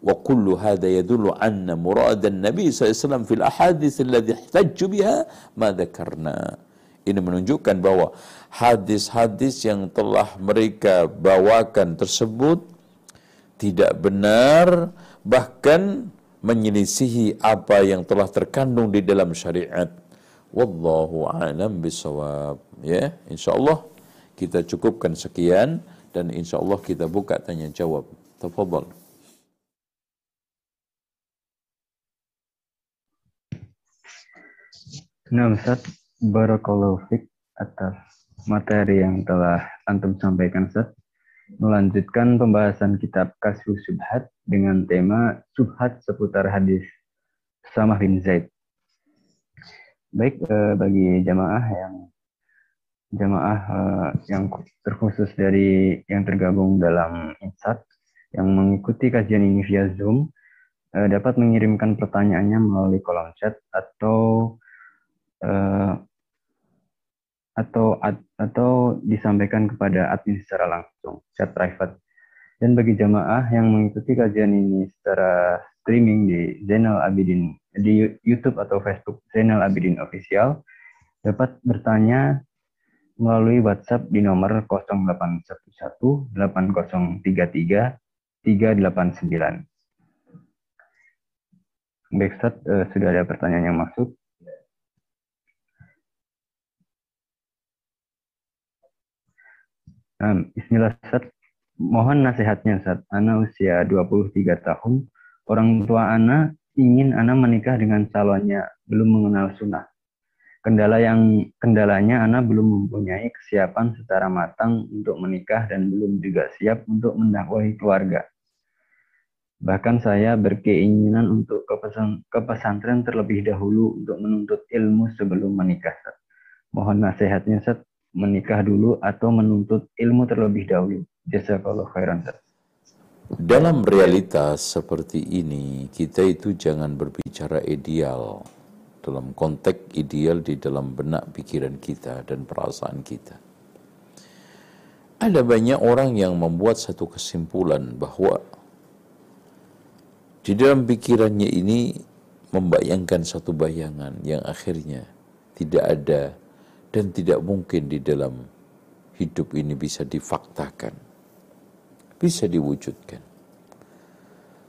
Wa kullu hadha yadullu anna muradan Nabi SAW fil ahadith alladhi ihtajju biha ma dhakarna. Ini menunjukkan bahwa hadis-hadis yang telah mereka bawakan tersebut tidak benar bahkan menyelisihi apa yang telah terkandung di dalam syariat. Wallahu a'lam bisawab. Ya, insyaallah kita cukupkan sekian dan insyaallah kita buka tanya jawab. Tafadhal. Nah, Ustaz, Barakallahu Fik atas materi yang telah Antum sampaikan, Ustaz melanjutkan pembahasan kitab Kasus Subhat dengan tema Subhat seputar hadis Samah bin Zaid. Baik eh, bagi jamaah yang jamaah eh, yang terkhusus dari yang tergabung dalam Insat yang mengikuti kajian ini via Zoom eh, dapat mengirimkan pertanyaannya melalui kolom chat atau eh, atau atau disampaikan kepada admin secara langsung, chat private. Dan bagi jamaah yang mengikuti kajian ini secara streaming di Zainal Abidin di YouTube atau Facebook Zainal Abidin Official dapat bertanya melalui WhatsApp di nomor 0811 8033 389. Baik, uh, sudah ada pertanyaan yang masuk. Um, Bismillah Ustaz. Mohon nasihatnya Ustaz. Ana usia 23 tahun. Orang tua Ana ingin Ana menikah dengan calonnya belum mengenal sunnah. Kendala yang kendalanya Ana belum mempunyai kesiapan secara matang untuk menikah dan belum juga siap untuk mendakwahi keluarga. Bahkan saya berkeinginan untuk ke, pesan, ke pesantren terlebih dahulu untuk menuntut ilmu sebelum menikah. Ustaz. Mohon nasihatnya Ustaz menikah dulu atau menuntut ilmu terlebih dahulu. Jazakallah khairan. dalam realitas seperti ini, kita itu jangan berbicara ideal dalam konteks ideal di dalam benak pikiran kita dan perasaan kita. Ada banyak orang yang membuat satu kesimpulan bahwa di dalam pikirannya ini membayangkan satu bayangan yang akhirnya tidak ada dan tidak mungkin di dalam hidup ini bisa difaktakan bisa diwujudkan.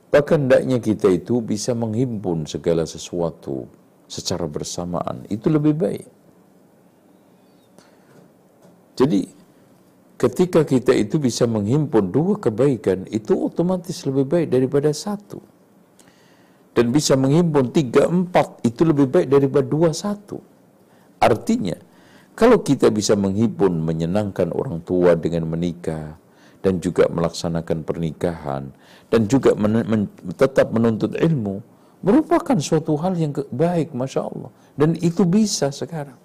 Bahkan hendaknya kita itu bisa menghimpun segala sesuatu secara bersamaan. Itu lebih baik. Jadi ketika kita itu bisa menghimpun dua kebaikan, itu otomatis lebih baik daripada satu. Dan bisa menghimpun tiga empat, itu lebih baik daripada dua satu. Artinya, kalau kita bisa menghimpun menyenangkan orang tua dengan menikah, dan juga melaksanakan pernikahan dan juga men men tetap menuntut ilmu merupakan suatu hal yang baik Masya Allah. Dan itu bisa sekarang.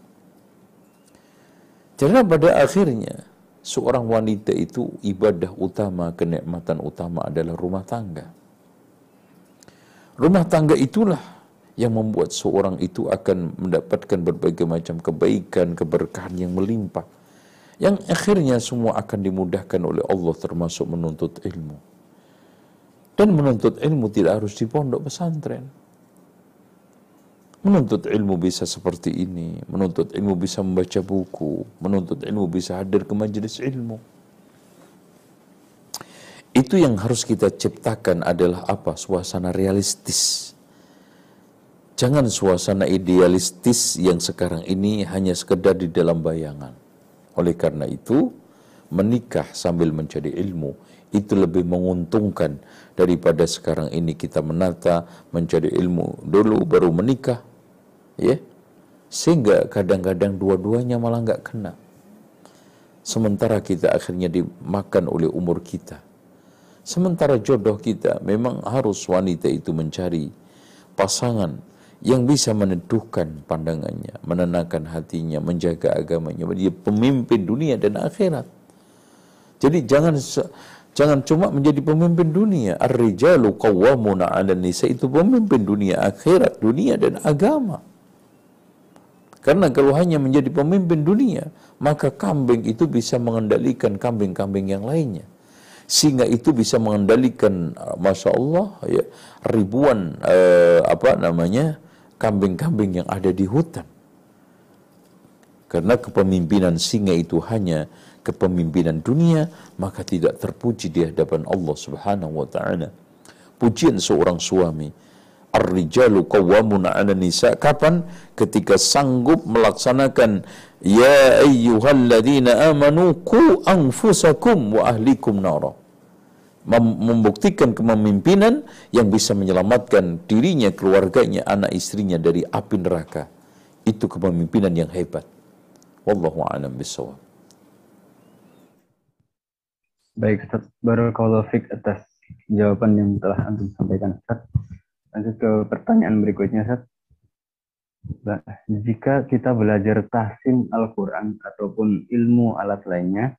Karena pada akhirnya seorang wanita itu ibadah utama kenikmatan utama adalah rumah tangga. Rumah tangga itulah yang membuat seorang itu akan mendapatkan berbagai macam kebaikan, keberkahan yang melimpah yang akhirnya semua akan dimudahkan oleh Allah termasuk menuntut ilmu. Dan menuntut ilmu tidak harus di pondok pesantren. Menuntut ilmu bisa seperti ini, menuntut ilmu bisa membaca buku, menuntut ilmu bisa hadir ke majelis ilmu. Itu yang harus kita ciptakan adalah apa? Suasana realistis. Jangan suasana idealistis yang sekarang ini hanya sekedar di dalam bayangan. Oleh karena itu, menikah sambil mencari ilmu itu lebih menguntungkan daripada sekarang ini kita menata mencari ilmu. Dulu baru menikah ya. Sehingga kadang-kadang dua-duanya malah nggak kena. Sementara kita akhirnya dimakan oleh umur kita. Sementara jodoh kita memang harus wanita itu mencari pasangan yang bisa meneduhkan pandangannya, menenangkan hatinya, menjaga agamanya, dia pemimpin dunia dan akhirat. Jadi jangan jangan cuma menjadi pemimpin dunia. Ar-rijalu qawwamuna 'ala nisa itu pemimpin dunia akhirat, dunia dan agama. Karena kalau hanya menjadi pemimpin dunia, maka kambing itu bisa mengendalikan kambing-kambing yang lainnya. Sehingga itu bisa mengendalikan, masya Allah, ya, ribuan eh, apa namanya kambing-kambing yang ada di hutan. Karena kepemimpinan singa itu hanya kepemimpinan dunia, maka tidak terpuji di hadapan Allah Subhanahu wa taala. Pujian seorang suami, Ar-rijalu qawwamuna 'ala nisa. Kapan? Ketika sanggup melaksanakan ya ayyuhalladzina amanu qu anfusakum wa ahlikum nara membuktikan kepemimpinan yang bisa menyelamatkan dirinya, keluarganya, anak istrinya dari api neraka. Itu kepemimpinan yang hebat. Wallahu a'lam bishawab. Baik, Ustaz. Barakallahu fik atas jawaban yang telah Antum sampaikan, Ustaz. Lanjut ke pertanyaan berikutnya, Ustaz. Jika kita belajar tahsin Al-Quran ataupun ilmu alat lainnya,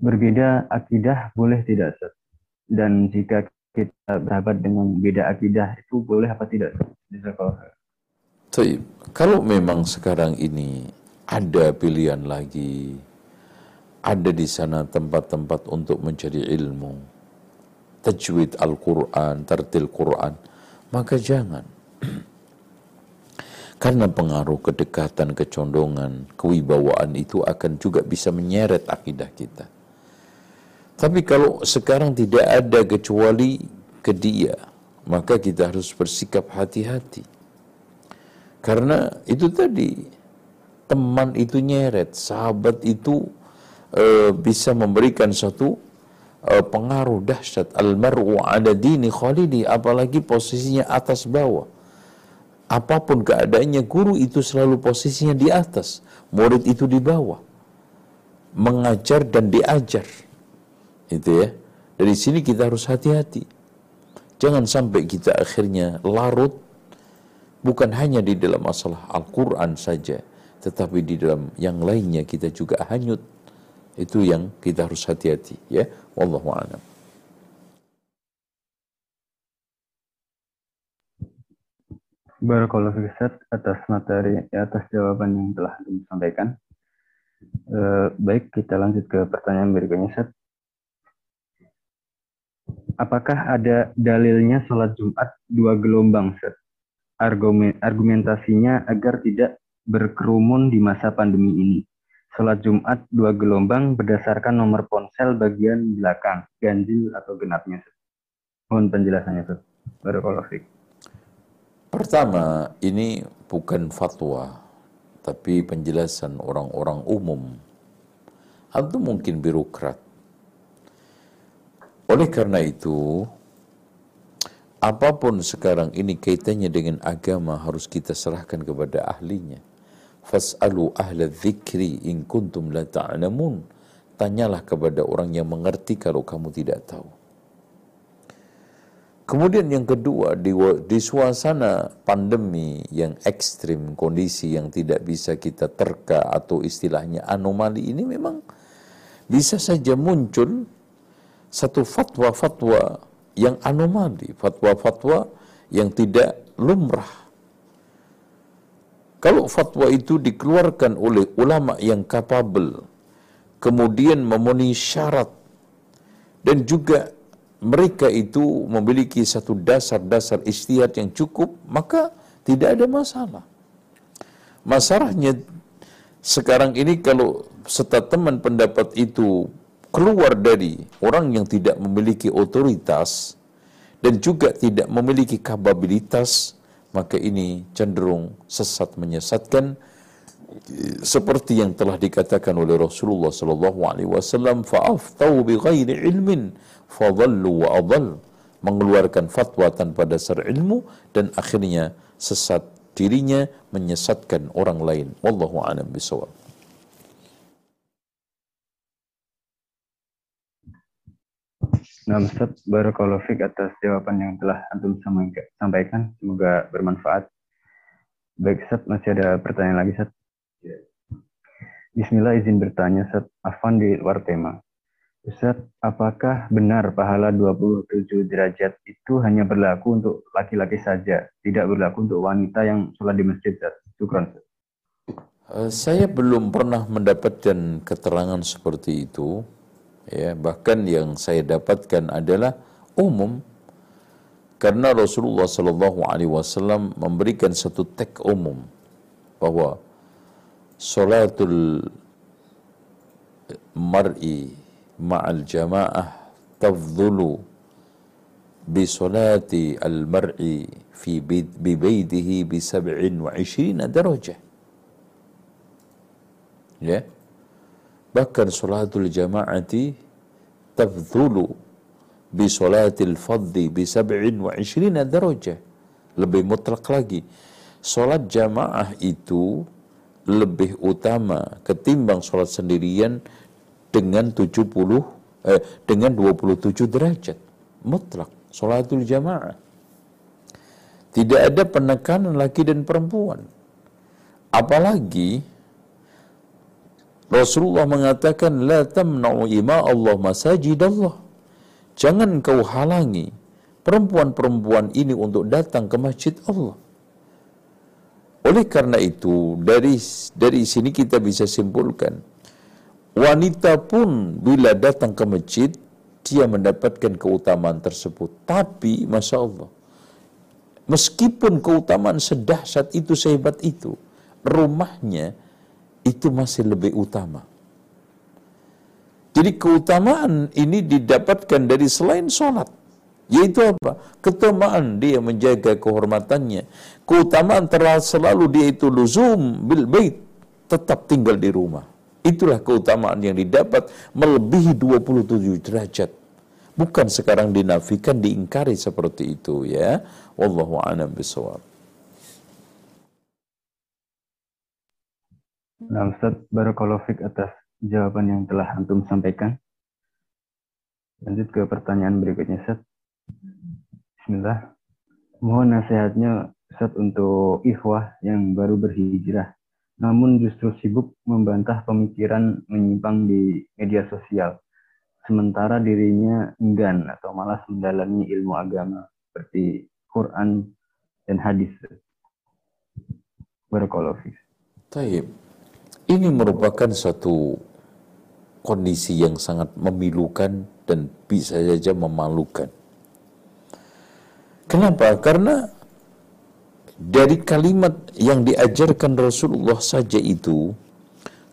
berbeda akidah boleh tidak Ustaz? Dan jika kita bersahabat dengan beda akidah itu boleh apa tidak? Taib. Kalau memang sekarang ini ada pilihan lagi, ada di sana tempat-tempat untuk mencari ilmu, tajwid Al-Quran, tertil Quran, maka jangan. Karena pengaruh kedekatan, kecondongan, kewibawaan itu akan juga bisa menyeret akidah kita. Tapi kalau sekarang tidak ada kecuali ke dia, maka kita harus bersikap hati-hati. Karena itu tadi, teman itu nyeret, sahabat itu e, bisa memberikan satu e, pengaruh dahsyat. Almaru ada dini khalidi, apalagi posisinya atas bawah. Apa pun keadaannya, guru itu selalu posisinya di atas, murid itu di bawah. Mengajar dan diajar itu ya. Dari sini kita harus hati-hati. Jangan sampai kita akhirnya larut bukan hanya di dalam masalah Al-Qur'an saja, tetapi di dalam yang lainnya kita juga hanyut. Itu yang kita harus hati-hati ya. Wallahu a'lam. Barakallahu Ustaz atas materi atas jawaban yang telah disampaikan. E, baik, kita lanjut ke pertanyaan berikutnya Ustaz. Apakah ada dalilnya sholat Jumat dua gelombang Ustaz? Argumen, argumentasinya agar tidak berkerumun di masa pandemi ini. Sholat Jumat dua gelombang berdasarkan nomor ponsel bagian belakang, ganjil atau genapnya. Ustaz. Mohon penjelasannya Ustaz. Barakallahu fiqh. Pertama, ini bukan fatwa, tapi penjelasan orang-orang umum atau mungkin birokrat. Oleh karena itu, apa pun sekarang ini kaitannya dengan agama harus kita serahkan kepada ahlinya. Fas'alu ahla dzikri in kuntum la ta'lamun. Tanyalah kepada orang yang mengerti kalau kamu tidak tahu. Kemudian yang kedua, di, di suasana pandemi yang ekstrim, kondisi yang tidak bisa kita terka atau istilahnya anomali ini memang bisa saja muncul satu fatwa-fatwa yang anomali, fatwa-fatwa yang tidak lumrah. Kalau fatwa itu dikeluarkan oleh ulama yang kapabel, kemudian memenuhi syarat dan juga mereka itu memiliki satu dasar-dasar istihad yang cukup, maka tidak ada masalah. Masalahnya sekarang ini kalau teman pendapat itu keluar dari orang yang tidak memiliki otoritas dan juga tidak memiliki kapabilitas, maka ini cenderung sesat menyesatkan seperti yang telah dikatakan oleh Rasulullah sallallahu alaihi wasallam fa'aftau bighairi ilmin fadallu wa adall. Mengeluarkan fatwa tanpa dasar ilmu dan akhirnya sesat dirinya menyesatkan orang lain. Wallahu a'lam bisawab Nah, Ustaz, Barakallahu Fik atas jawaban yang telah Antum sampaikan. Semoga bermanfaat. Baik, Ustaz, masih ada pertanyaan lagi, Ustaz? Bismillah izin bertanya, Ustaz. Afan di luar tema. Ustaz, apakah benar pahala 27 derajat itu hanya berlaku untuk laki-laki saja, tidak berlaku untuk wanita yang sholat di masjid? Syukran. Uh, saya belum pernah mendapatkan keterangan seperti itu. Ya, bahkan yang saya dapatkan adalah umum. Karena Rasulullah Shallallahu Alaihi Wasallam memberikan satu teks umum bahwa salatul mar'i ma'al jama'ah tafdhulu bi salati al-mar'i fi bi baitihi bi 27 darajah. Ya bahkan salatul jama'ati tafdhulu bi salatil fadhi bi 27 darajah. Lebih mutlak lagi salat jamaah itu lebih utama ketimbang salat sendirian dengan 70 eh, dengan 27 derajat. Mutlak salatul jamaah. Tidak ada penekanan laki dan perempuan. Apalagi Rasulullah mengatakan la tamna'u ima Allah masajid Allah jangan kau halangi perempuan-perempuan ini untuk datang ke masjid Allah oleh karena itu dari dari sini kita bisa simpulkan Wanita pun bila datang ke masjid, dia mendapatkan keutamaan tersebut. Tapi, Masya Allah, meskipun keutamaan sedahsyat itu, sehebat itu, rumahnya itu masih lebih utama. Jadi keutamaan ini didapatkan dari selain sholat. Yaitu apa? Keutamaan dia menjaga kehormatannya. Keutamaan terlalu selalu dia itu luzum bil bait. Tetap tinggal di rumah. Itulah keutamaan yang didapat melebihi 27 derajat. Bukan sekarang dinafikan, diingkari seperti itu ya. Wallahu a'lam bishawab. Nah Ustaz, Barakallahu Fik atas jawaban yang telah Antum sampaikan. Lanjut ke pertanyaan berikutnya Ustaz. Bismillah. Mohon nasihatnya Ustaz untuk ikhwah yang baru berhijrah namun justru sibuk membantah pemikiran menyimpang di media sosial. Sementara dirinya enggan atau malas mendalami ilmu agama seperti Quran dan hadis. Barakallahu Taib. Ini merupakan satu kondisi yang sangat memilukan dan bisa saja memalukan. Kenapa? Karena dari kalimat yang diajarkan Rasulullah saja itu,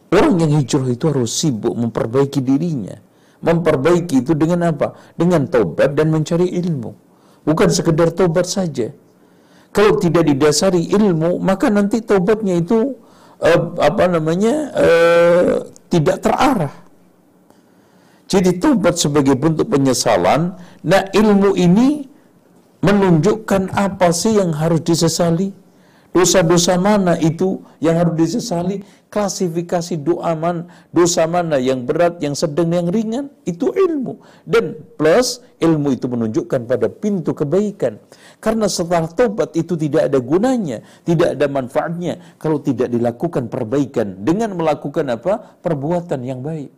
orang yang hijrah itu harus sibuk memperbaiki dirinya. Memperbaiki itu dengan apa? Dengan tobat dan mencari ilmu. Bukan sekedar tobat saja. Kalau tidak didasari ilmu, maka nanti tobatnya itu uh, apa namanya uh, tidak terarah. Jadi tobat sebagai bentuk penyesalan. Nah ilmu ini menunjukkan apa sih yang harus disesali. Dosa-dosa mana itu yang harus disesali? Klasifikasi doa man, dosa mana yang berat, yang sedang, yang ringan, itu ilmu. Dan plus ilmu itu menunjukkan pada pintu kebaikan. Karena setelah tobat itu tidak ada gunanya, tidak ada manfaatnya kalau tidak dilakukan perbaikan dengan melakukan apa? Perbuatan yang baik.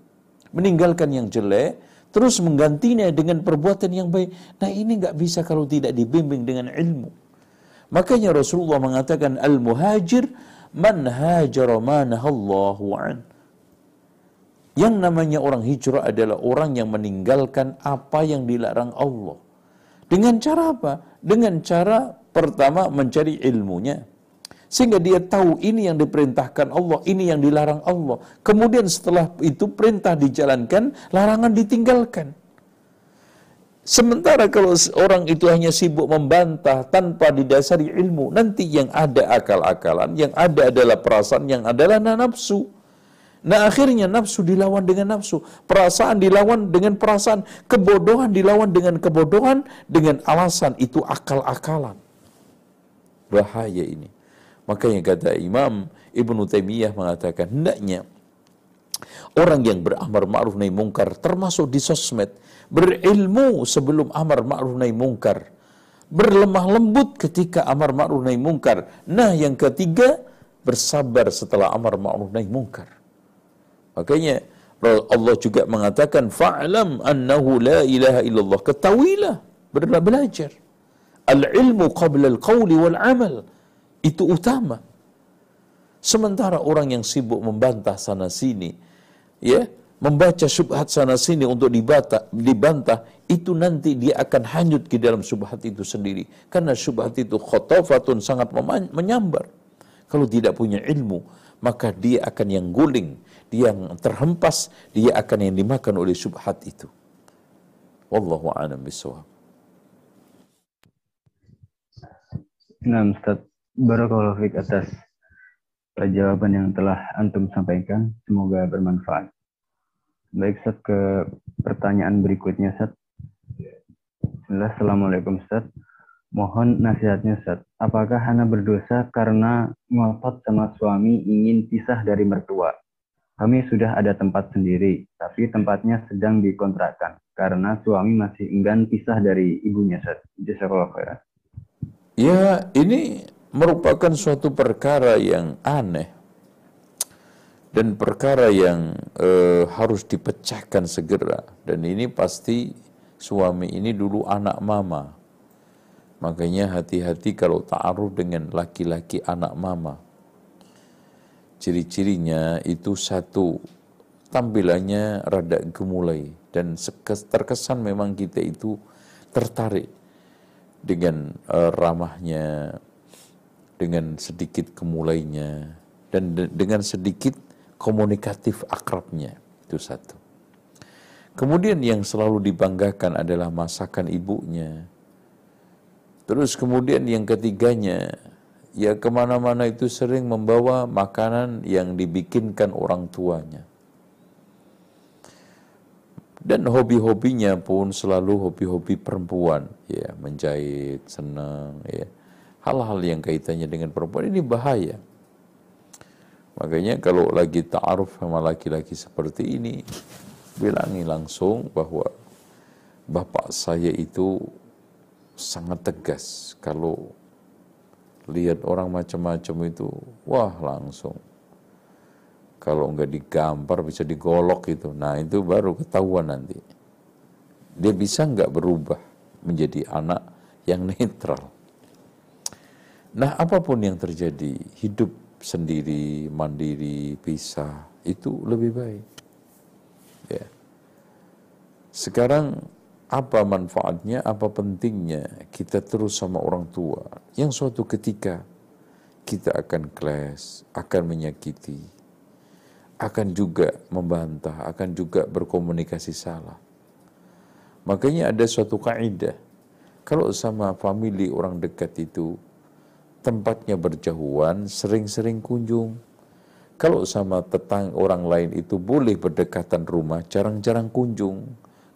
Meninggalkan yang jelek, terus menggantinya dengan perbuatan yang baik. Nah ini nggak bisa kalau tidak dibimbing dengan ilmu. Makanya Rasulullah mengatakan al-muhajir man hajara manahallahu an. Yang namanya orang hijrah adalah orang yang meninggalkan apa yang dilarang Allah. Dengan cara apa? Dengan cara pertama mencari ilmunya. Sehingga dia tahu ini yang diperintahkan Allah, ini yang dilarang Allah. Kemudian setelah itu perintah dijalankan, larangan ditinggalkan. Sementara kalau orang itu hanya sibuk membantah tanpa didasari ilmu, nanti yang ada akal-akalan, yang ada adalah perasaan, yang adalah nafsu. Nah akhirnya nafsu dilawan dengan nafsu, perasaan dilawan dengan perasaan, kebodohan dilawan dengan kebodohan, dengan alasan itu akal-akalan. Bahaya ini. Makanya kata Imam Ibnu Taimiyah mengatakan, hendaknya orang yang beramar ma'ruf nahi mungkar termasuk di sosmed berilmu sebelum amar ma'ruf nahi mungkar, berlemah lembut ketika amar ma'ruf nahi mungkar. Nah, yang ketiga, bersabar setelah amar ma'ruf nahi mungkar. Makanya Allah juga mengatakan fa'lam annahu la ilaha illallah. Ketahuilah, belajar. Al-ilmu qabla al-qawli wal amal. Itu utama. Sementara orang yang sibuk membantah sana sini, ya, membaca syubhat sana sini untuk dibata, dibantah, itu nanti dia akan hanyut ke dalam syubhat itu sendiri. Karena syubhat itu khotofatun sangat menyambar. Kalau tidak punya ilmu, maka dia akan yang guling, dia yang terhempas, dia akan yang dimakan oleh syubhat itu. Wallahu a'lam bishawab. Nah, Ustaz, barakallahu atas jawaban yang telah antum sampaikan. Semoga bermanfaat. Baik, Ustaz, ke pertanyaan berikutnya, Ustaz. Bismillah, Assalamualaikum, Ustaz. Mohon nasihatnya, Ustaz. Apakah Hana berdosa karena ngotot sama suami ingin pisah dari mertua? Kami sudah ada tempat sendiri, tapi tempatnya sedang dikontrakkan karena suami masih enggan pisah dari ibunya, Ustaz. Jazakallah khairan. Ya, ini merupakan suatu perkara yang aneh dan perkara yang e, harus dipecahkan segera. Dan ini pasti suami ini dulu anak mama. Makanya hati-hati kalau ta'aruf dengan laki-laki anak mama. Ciri-cirinya itu satu tampilannya rada gemulai. Dan terkesan memang kita itu tertarik dengan e, ramahnya dengan sedikit gemulainya. Dan de dengan sedikit komunikatif akrabnya. Itu satu. Kemudian yang selalu dibanggakan adalah masakan ibunya. Terus kemudian yang ketiganya, ya ke mana-mana itu sering membawa makanan yang dibikinkan orang tuanya. Dan hobi-hobinya pun selalu hobi-hobi perempuan, ya menjahit, senang, ya hal-hal yang kaitannya dengan perempuan ini bahaya. Makanya kalau lagi ta'aruf sama laki-laki seperti ini, bilangi langsung bahwa bapak saya itu sangat tegas. Kalau lihat orang macam-macam itu, wah langsung. Kalau nggak digampar bisa digolok itu. Nah itu baru ketahuan nanti. Dia bisa nggak berubah menjadi anak yang netral. Nah apa pun yang terjadi, hidup sendiri, mandiri, pisah, itu lebih baik. Ya. Sekarang apa manfaatnya, apa pentingnya kita terus sama orang tua yang suatu ketika kita akan clash, akan menyakiti, akan juga membantah, akan juga berkomunikasi salah. Makanya ada suatu kaidah, kalau sama family orang dekat itu, tempatnya berjauhan, sering-sering kunjung. Kalau sama tetang orang lain itu boleh berdekatan rumah, jarang-jarang kunjung.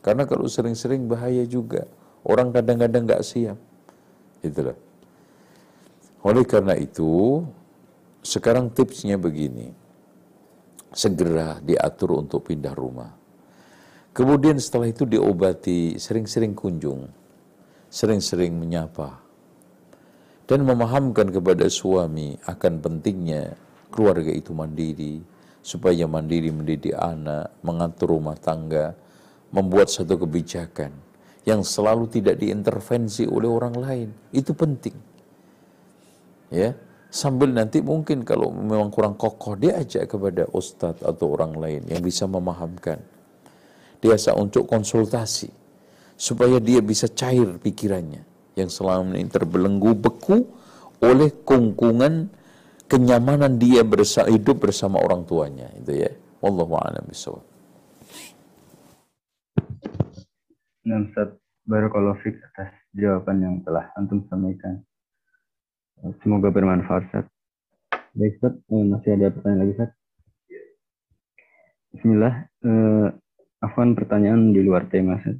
Karena kalau sering-sering bahaya juga. Orang kadang-kadang nggak siap. Itulah. Oleh karena itu, sekarang tipsnya begini segera diatur untuk pindah rumah. Kemudian setelah itu diobati, sering-sering kunjung, sering-sering menyapa, dan memahamkan kepada suami akan pentingnya keluarga itu mandiri, supaya mandiri mendidik anak, mengatur rumah tangga, membuat satu kebijakan yang selalu tidak diintervensi oleh orang lain. Itu penting. Ya, sambil nanti mungkin kalau memang kurang kokoh dia ajak kepada ustadz atau orang lain yang bisa memahamkan biasa untuk konsultasi supaya dia bisa cair pikirannya yang selama ini terbelenggu beku oleh kungkungan kenyamanan dia bersa hidup bersama orang tuanya itu ya wallahu a'lam bishawab Nah, Ustaz, Barakallahu atas jawaban yang telah Antum sampaikan. Semoga bermanfaat, Ustaz. Baik, Ustaz. Eh, masih ada pertanyaan lagi, Ustaz? Bismillah. Eh, Afwan pertanyaan di luar tema, Ustaz.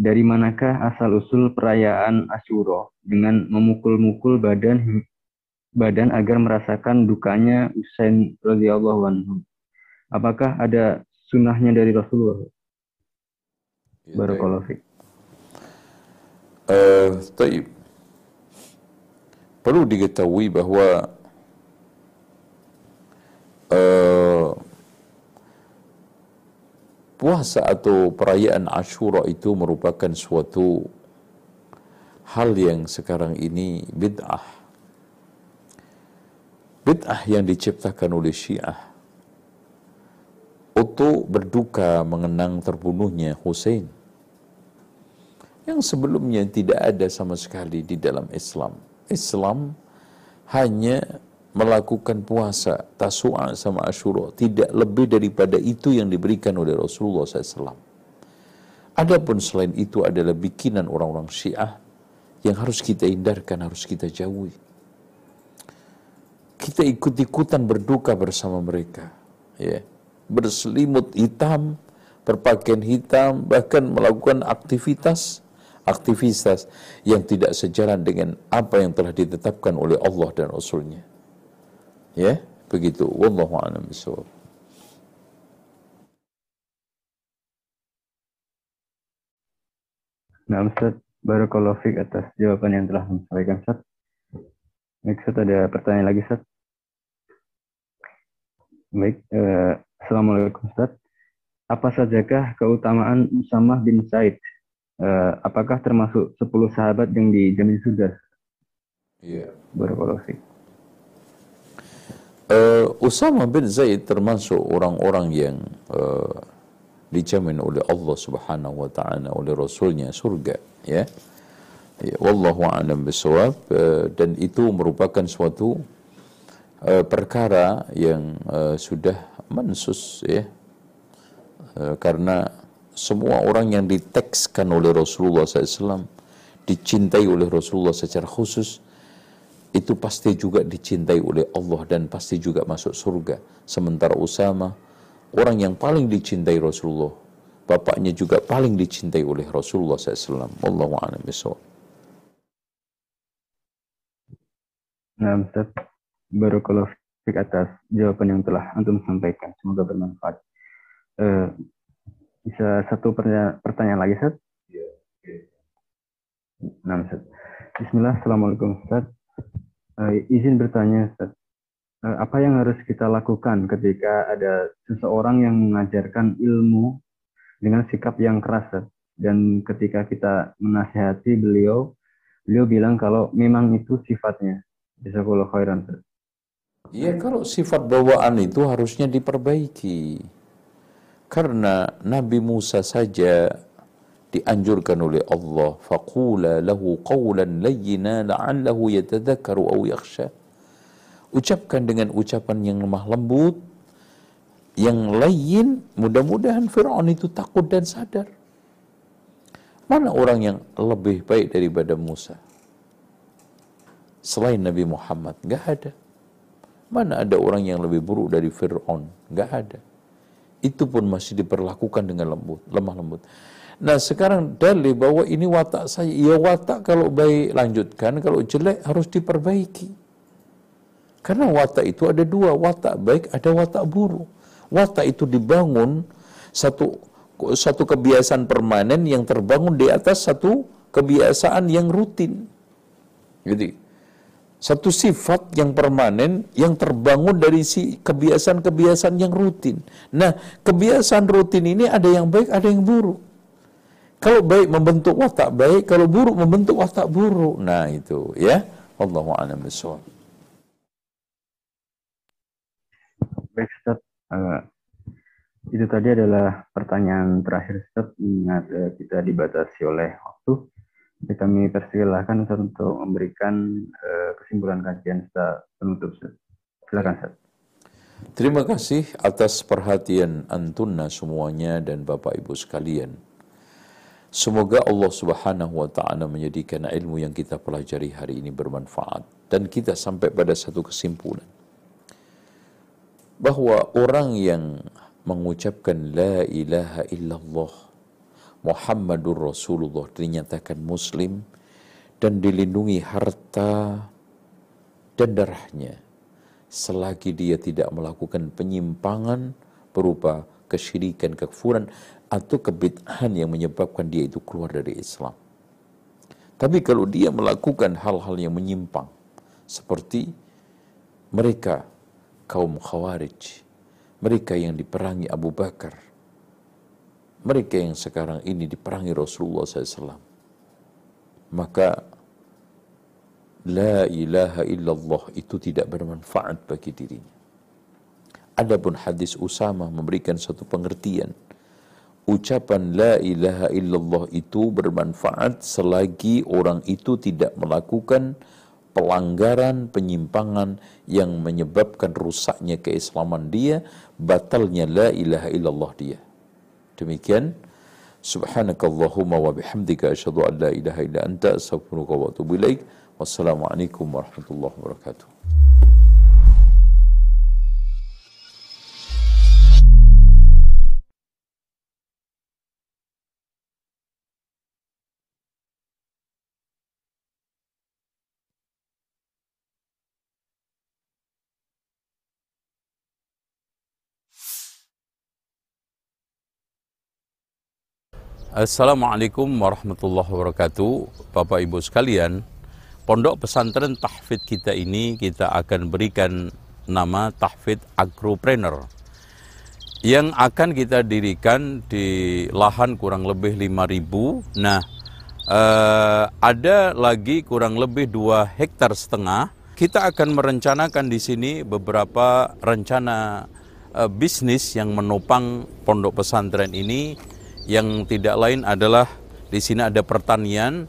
Dari manakah asal-usul perayaan Asyura dengan memukul-mukul badan badan agar merasakan dukanya Usain radhiyallahu anhu? Apakah ada sunnahnya dari Rasulullah? Ya, Barakallahu fiik. Uh, perlu diketahui bahwa uh, puasa atau perayaan Ashura itu merupakan suatu hal yang sekarang ini bid'ah. Bid'ah yang diciptakan oleh Syiah untuk berduka mengenang terbunuhnya Hussein yang sebelumnya tidak ada sama sekali di dalam Islam. Islam hanya melakukan puasa tasu'a sama asyura tidak lebih daripada itu yang diberikan oleh Rasulullah SAW. Adapun selain itu adalah bikinan orang-orang Syiah yang harus kita hindarkan, harus kita jauhi. Kita ikut-ikutan berduka bersama mereka, ya. Berselimut hitam, berpakaian hitam, bahkan melakukan aktivitas aktivitas yang tidak sejalan dengan apa yang telah ditetapkan oleh Allah dan Rasulnya. Ya, begitu. Wallahu a'lam bishawab. Nah, Ustaz, Barakallahu fiqh atas jawaban yang telah disampaikan, Ustaz. Baik, Ustaz, ada pertanyaan lagi, Ustaz? Baik, eh, Assalamualaikum, Ustaz. Apa sajakah keutamaan Usamah bin Said uh, apakah termasuk 10 sahabat yang dijamin sudah? Iya. Barakallahu Uh, Usama bin Zaid termasuk orang-orang yang uh, dijamin oleh Allah Subhanahu wa taala oleh rasulnya surga ya. Ya, wallahu a'lam bisawab uh, dan itu merupakan suatu uh, perkara yang uh, sudah mensus ya. Uh, karena semua orang yang ditekskan oleh Rasulullah SAW, dicintai oleh Rasulullah secara khusus, itu pasti juga dicintai oleh Allah dan pasti juga masuk surga. Sementara Usama, orang yang paling dicintai Rasulullah, bapaknya juga paling dicintai oleh Rasulullah SAW. Wallahu a'lam bishawab. Nah, Ustaz, kalau atas jawaban yang telah Antum sampaikan. Semoga bermanfaat. Uh, bisa satu pertanyaan, lagi, Ustaz? Iya. Nah, Ustaz. Bismillah, Assalamualaikum, Ustaz. Uh, izin bertanya, Ustaz. Uh, apa yang harus kita lakukan ketika ada seseorang yang mengajarkan ilmu dengan sikap yang keras, Ustaz? Dan ketika kita menasihati beliau, beliau bilang kalau memang itu sifatnya. Bisa khairan, Ustaz. Ya kalau sifat bawaan itu harusnya diperbaiki. Karena Nabi Musa saja dianjurkan oleh Allah faqula lahu qawlan layyina la'allahu yatadhakkaru aw yakhsha. Ucapkan dengan ucapan yang lemah lembut yang lain mudah-mudahan Fir'aun itu takut dan sadar. Mana orang yang lebih baik daripada Musa? Selain Nabi Muhammad nggak ada. Mana ada orang yang lebih buruk dari Fir'aun? Nggak ada. Itu pun masih diperlakukan dengan lembut lemah lembut Nah sekarang dalih bahwa ini watak saya. Ya watak kalau baik lanjutkan, kalau jelek harus diperbaiki. Karena watak itu ada dua, watak baik ada watak buruk. Watak itu dibangun satu satu kebiasaan permanen yang terbangun di atas satu kebiasaan yang rutin. Jadi satu sifat yang permanen yang terbangun dari si kebiasaan-kebiasaan yang rutin. Nah, kebiasaan rutin ini ada yang baik, ada yang buruk. Kalau baik membentuk watak baik, kalau buruk membentuk watak buruk. Nah itu ya. Allahu a'lam bishawab. Baik Ustaz, uh, itu tadi adalah pertanyaan terakhir Ustaz, ingat uh, kita dibatasi oleh waktu. Jadi kami persilahkan Ustaz untuk memberikan uh, kesimpulan kajian Ustaz penutup Ustaz. Silakan Ustaz. Terima kasih atas perhatian antunna semuanya dan Bapak Ibu sekalian. Semoga Allah Subhanahu wa taala menjadikan ilmu yang kita pelajari hari ini bermanfaat dan kita sampai pada satu kesimpulan. Bahwa orang yang mengucapkan la ilaha illallah Muhammadur Rasulullah dinyatakan muslim dan dilindungi harta dan darahnya selagi dia tidak melakukan penyimpangan berupa kesyirikan, kekufuran atau kebid'ahan yang menyebabkan dia itu keluar dari Islam. Tapi kalau dia melakukan hal-hal yang menyimpang seperti mereka kaum Khawarij, mereka yang diperangi Abu Bakar, mereka yang sekarang ini diperangi Rasulullah SAW, maka la ilaha illallah itu tidak bermanfaat bagi dirinya. Adapun hadis Usama memberikan satu pengertian ucapan la ilaha illallah itu bermanfaat selagi orang itu tidak melakukan pelanggaran, penyimpangan yang menyebabkan rusaknya keislaman dia, batalnya la ilaha illallah dia. Demikian Subhanakallahumma wa bihamdika asyhadu an la ilaha illa anta astaghfiruka wa atubu ilaik. Wassalamualaikum warahmatullahi wabarakatuh. Assalamualaikum warahmatullahi wabarakatuh. Bapak Ibu sekalian Pondok pesantren tahfid kita ini kita akan berikan nama tahfid agropreneur Yang akan kita dirikan di lahan kurang lebih 5000 Nah eh, ada lagi kurang lebih 2 hektar setengah. Kita akan merencanakan di sini beberapa rencana eh, bisnis yang menopang pondok pesantren ini yang tidak lain adalah di sini ada pertanian.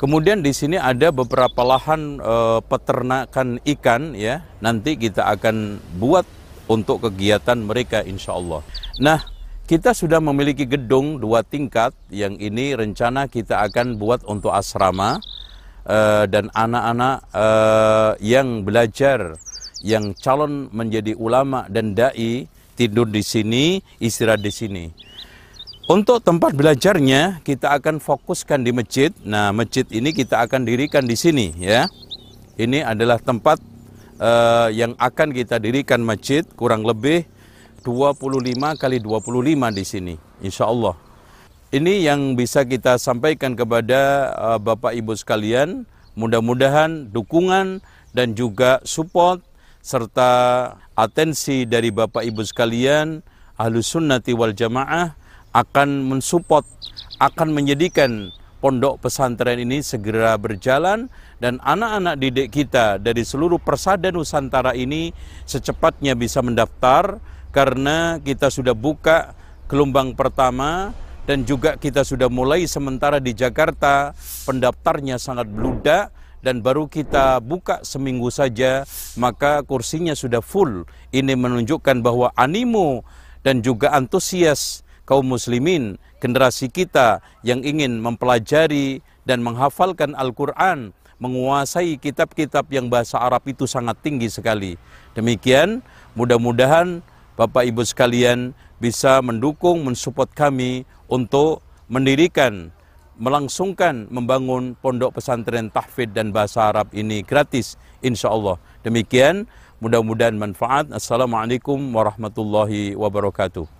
Kemudian di sini ada beberapa lahan e, peternakan ikan ya. Nanti kita akan buat untuk kegiatan mereka insya Allah. Nah, kita sudah memiliki gedung dua tingkat yang ini rencana kita akan buat untuk asrama e, dan anak-anak e, yang belajar yang calon menjadi ulama dan dai tidur di sini, istirahat di sini. Untuk tempat belajarnya kita akan fokuskan di masjid. Nah, masjid ini kita akan dirikan di sini ya. Ini adalah tempat uh, yang akan kita dirikan masjid kurang lebih 25 kali 25 di sini insya Allah. Ini yang bisa kita sampaikan kepada uh, Bapak Ibu sekalian. Mudah-mudahan dukungan dan juga support serta atensi dari Bapak Ibu sekalian Ahlus Sunnati wal Jamaah akan mensupport, akan menjadikan pondok pesantren ini segera berjalan dan anak-anak didik kita dari seluruh persada Nusantara ini secepatnya bisa mendaftar karena kita sudah buka gelombang pertama dan juga kita sudah mulai sementara di Jakarta. Pendaftarnya sangat beludak dan baru kita buka seminggu saja maka kursinya sudah full. Ini menunjukkan bahwa animo dan juga antusias kaum muslimin, generasi kita yang ingin mempelajari dan menghafalkan Al-Quran, menguasai kitab-kitab yang bahasa Arab itu sangat tinggi sekali. Demikian, mudah-mudahan Bapak Ibu sekalian bisa mendukung, mensupport kami untuk mendirikan, melangsungkan, membangun pondok pesantren tahfidz dan bahasa Arab ini gratis, insya Allah. Demikian, mudah-mudahan manfaat. Assalamualaikum warahmatullahi wabarakatuh.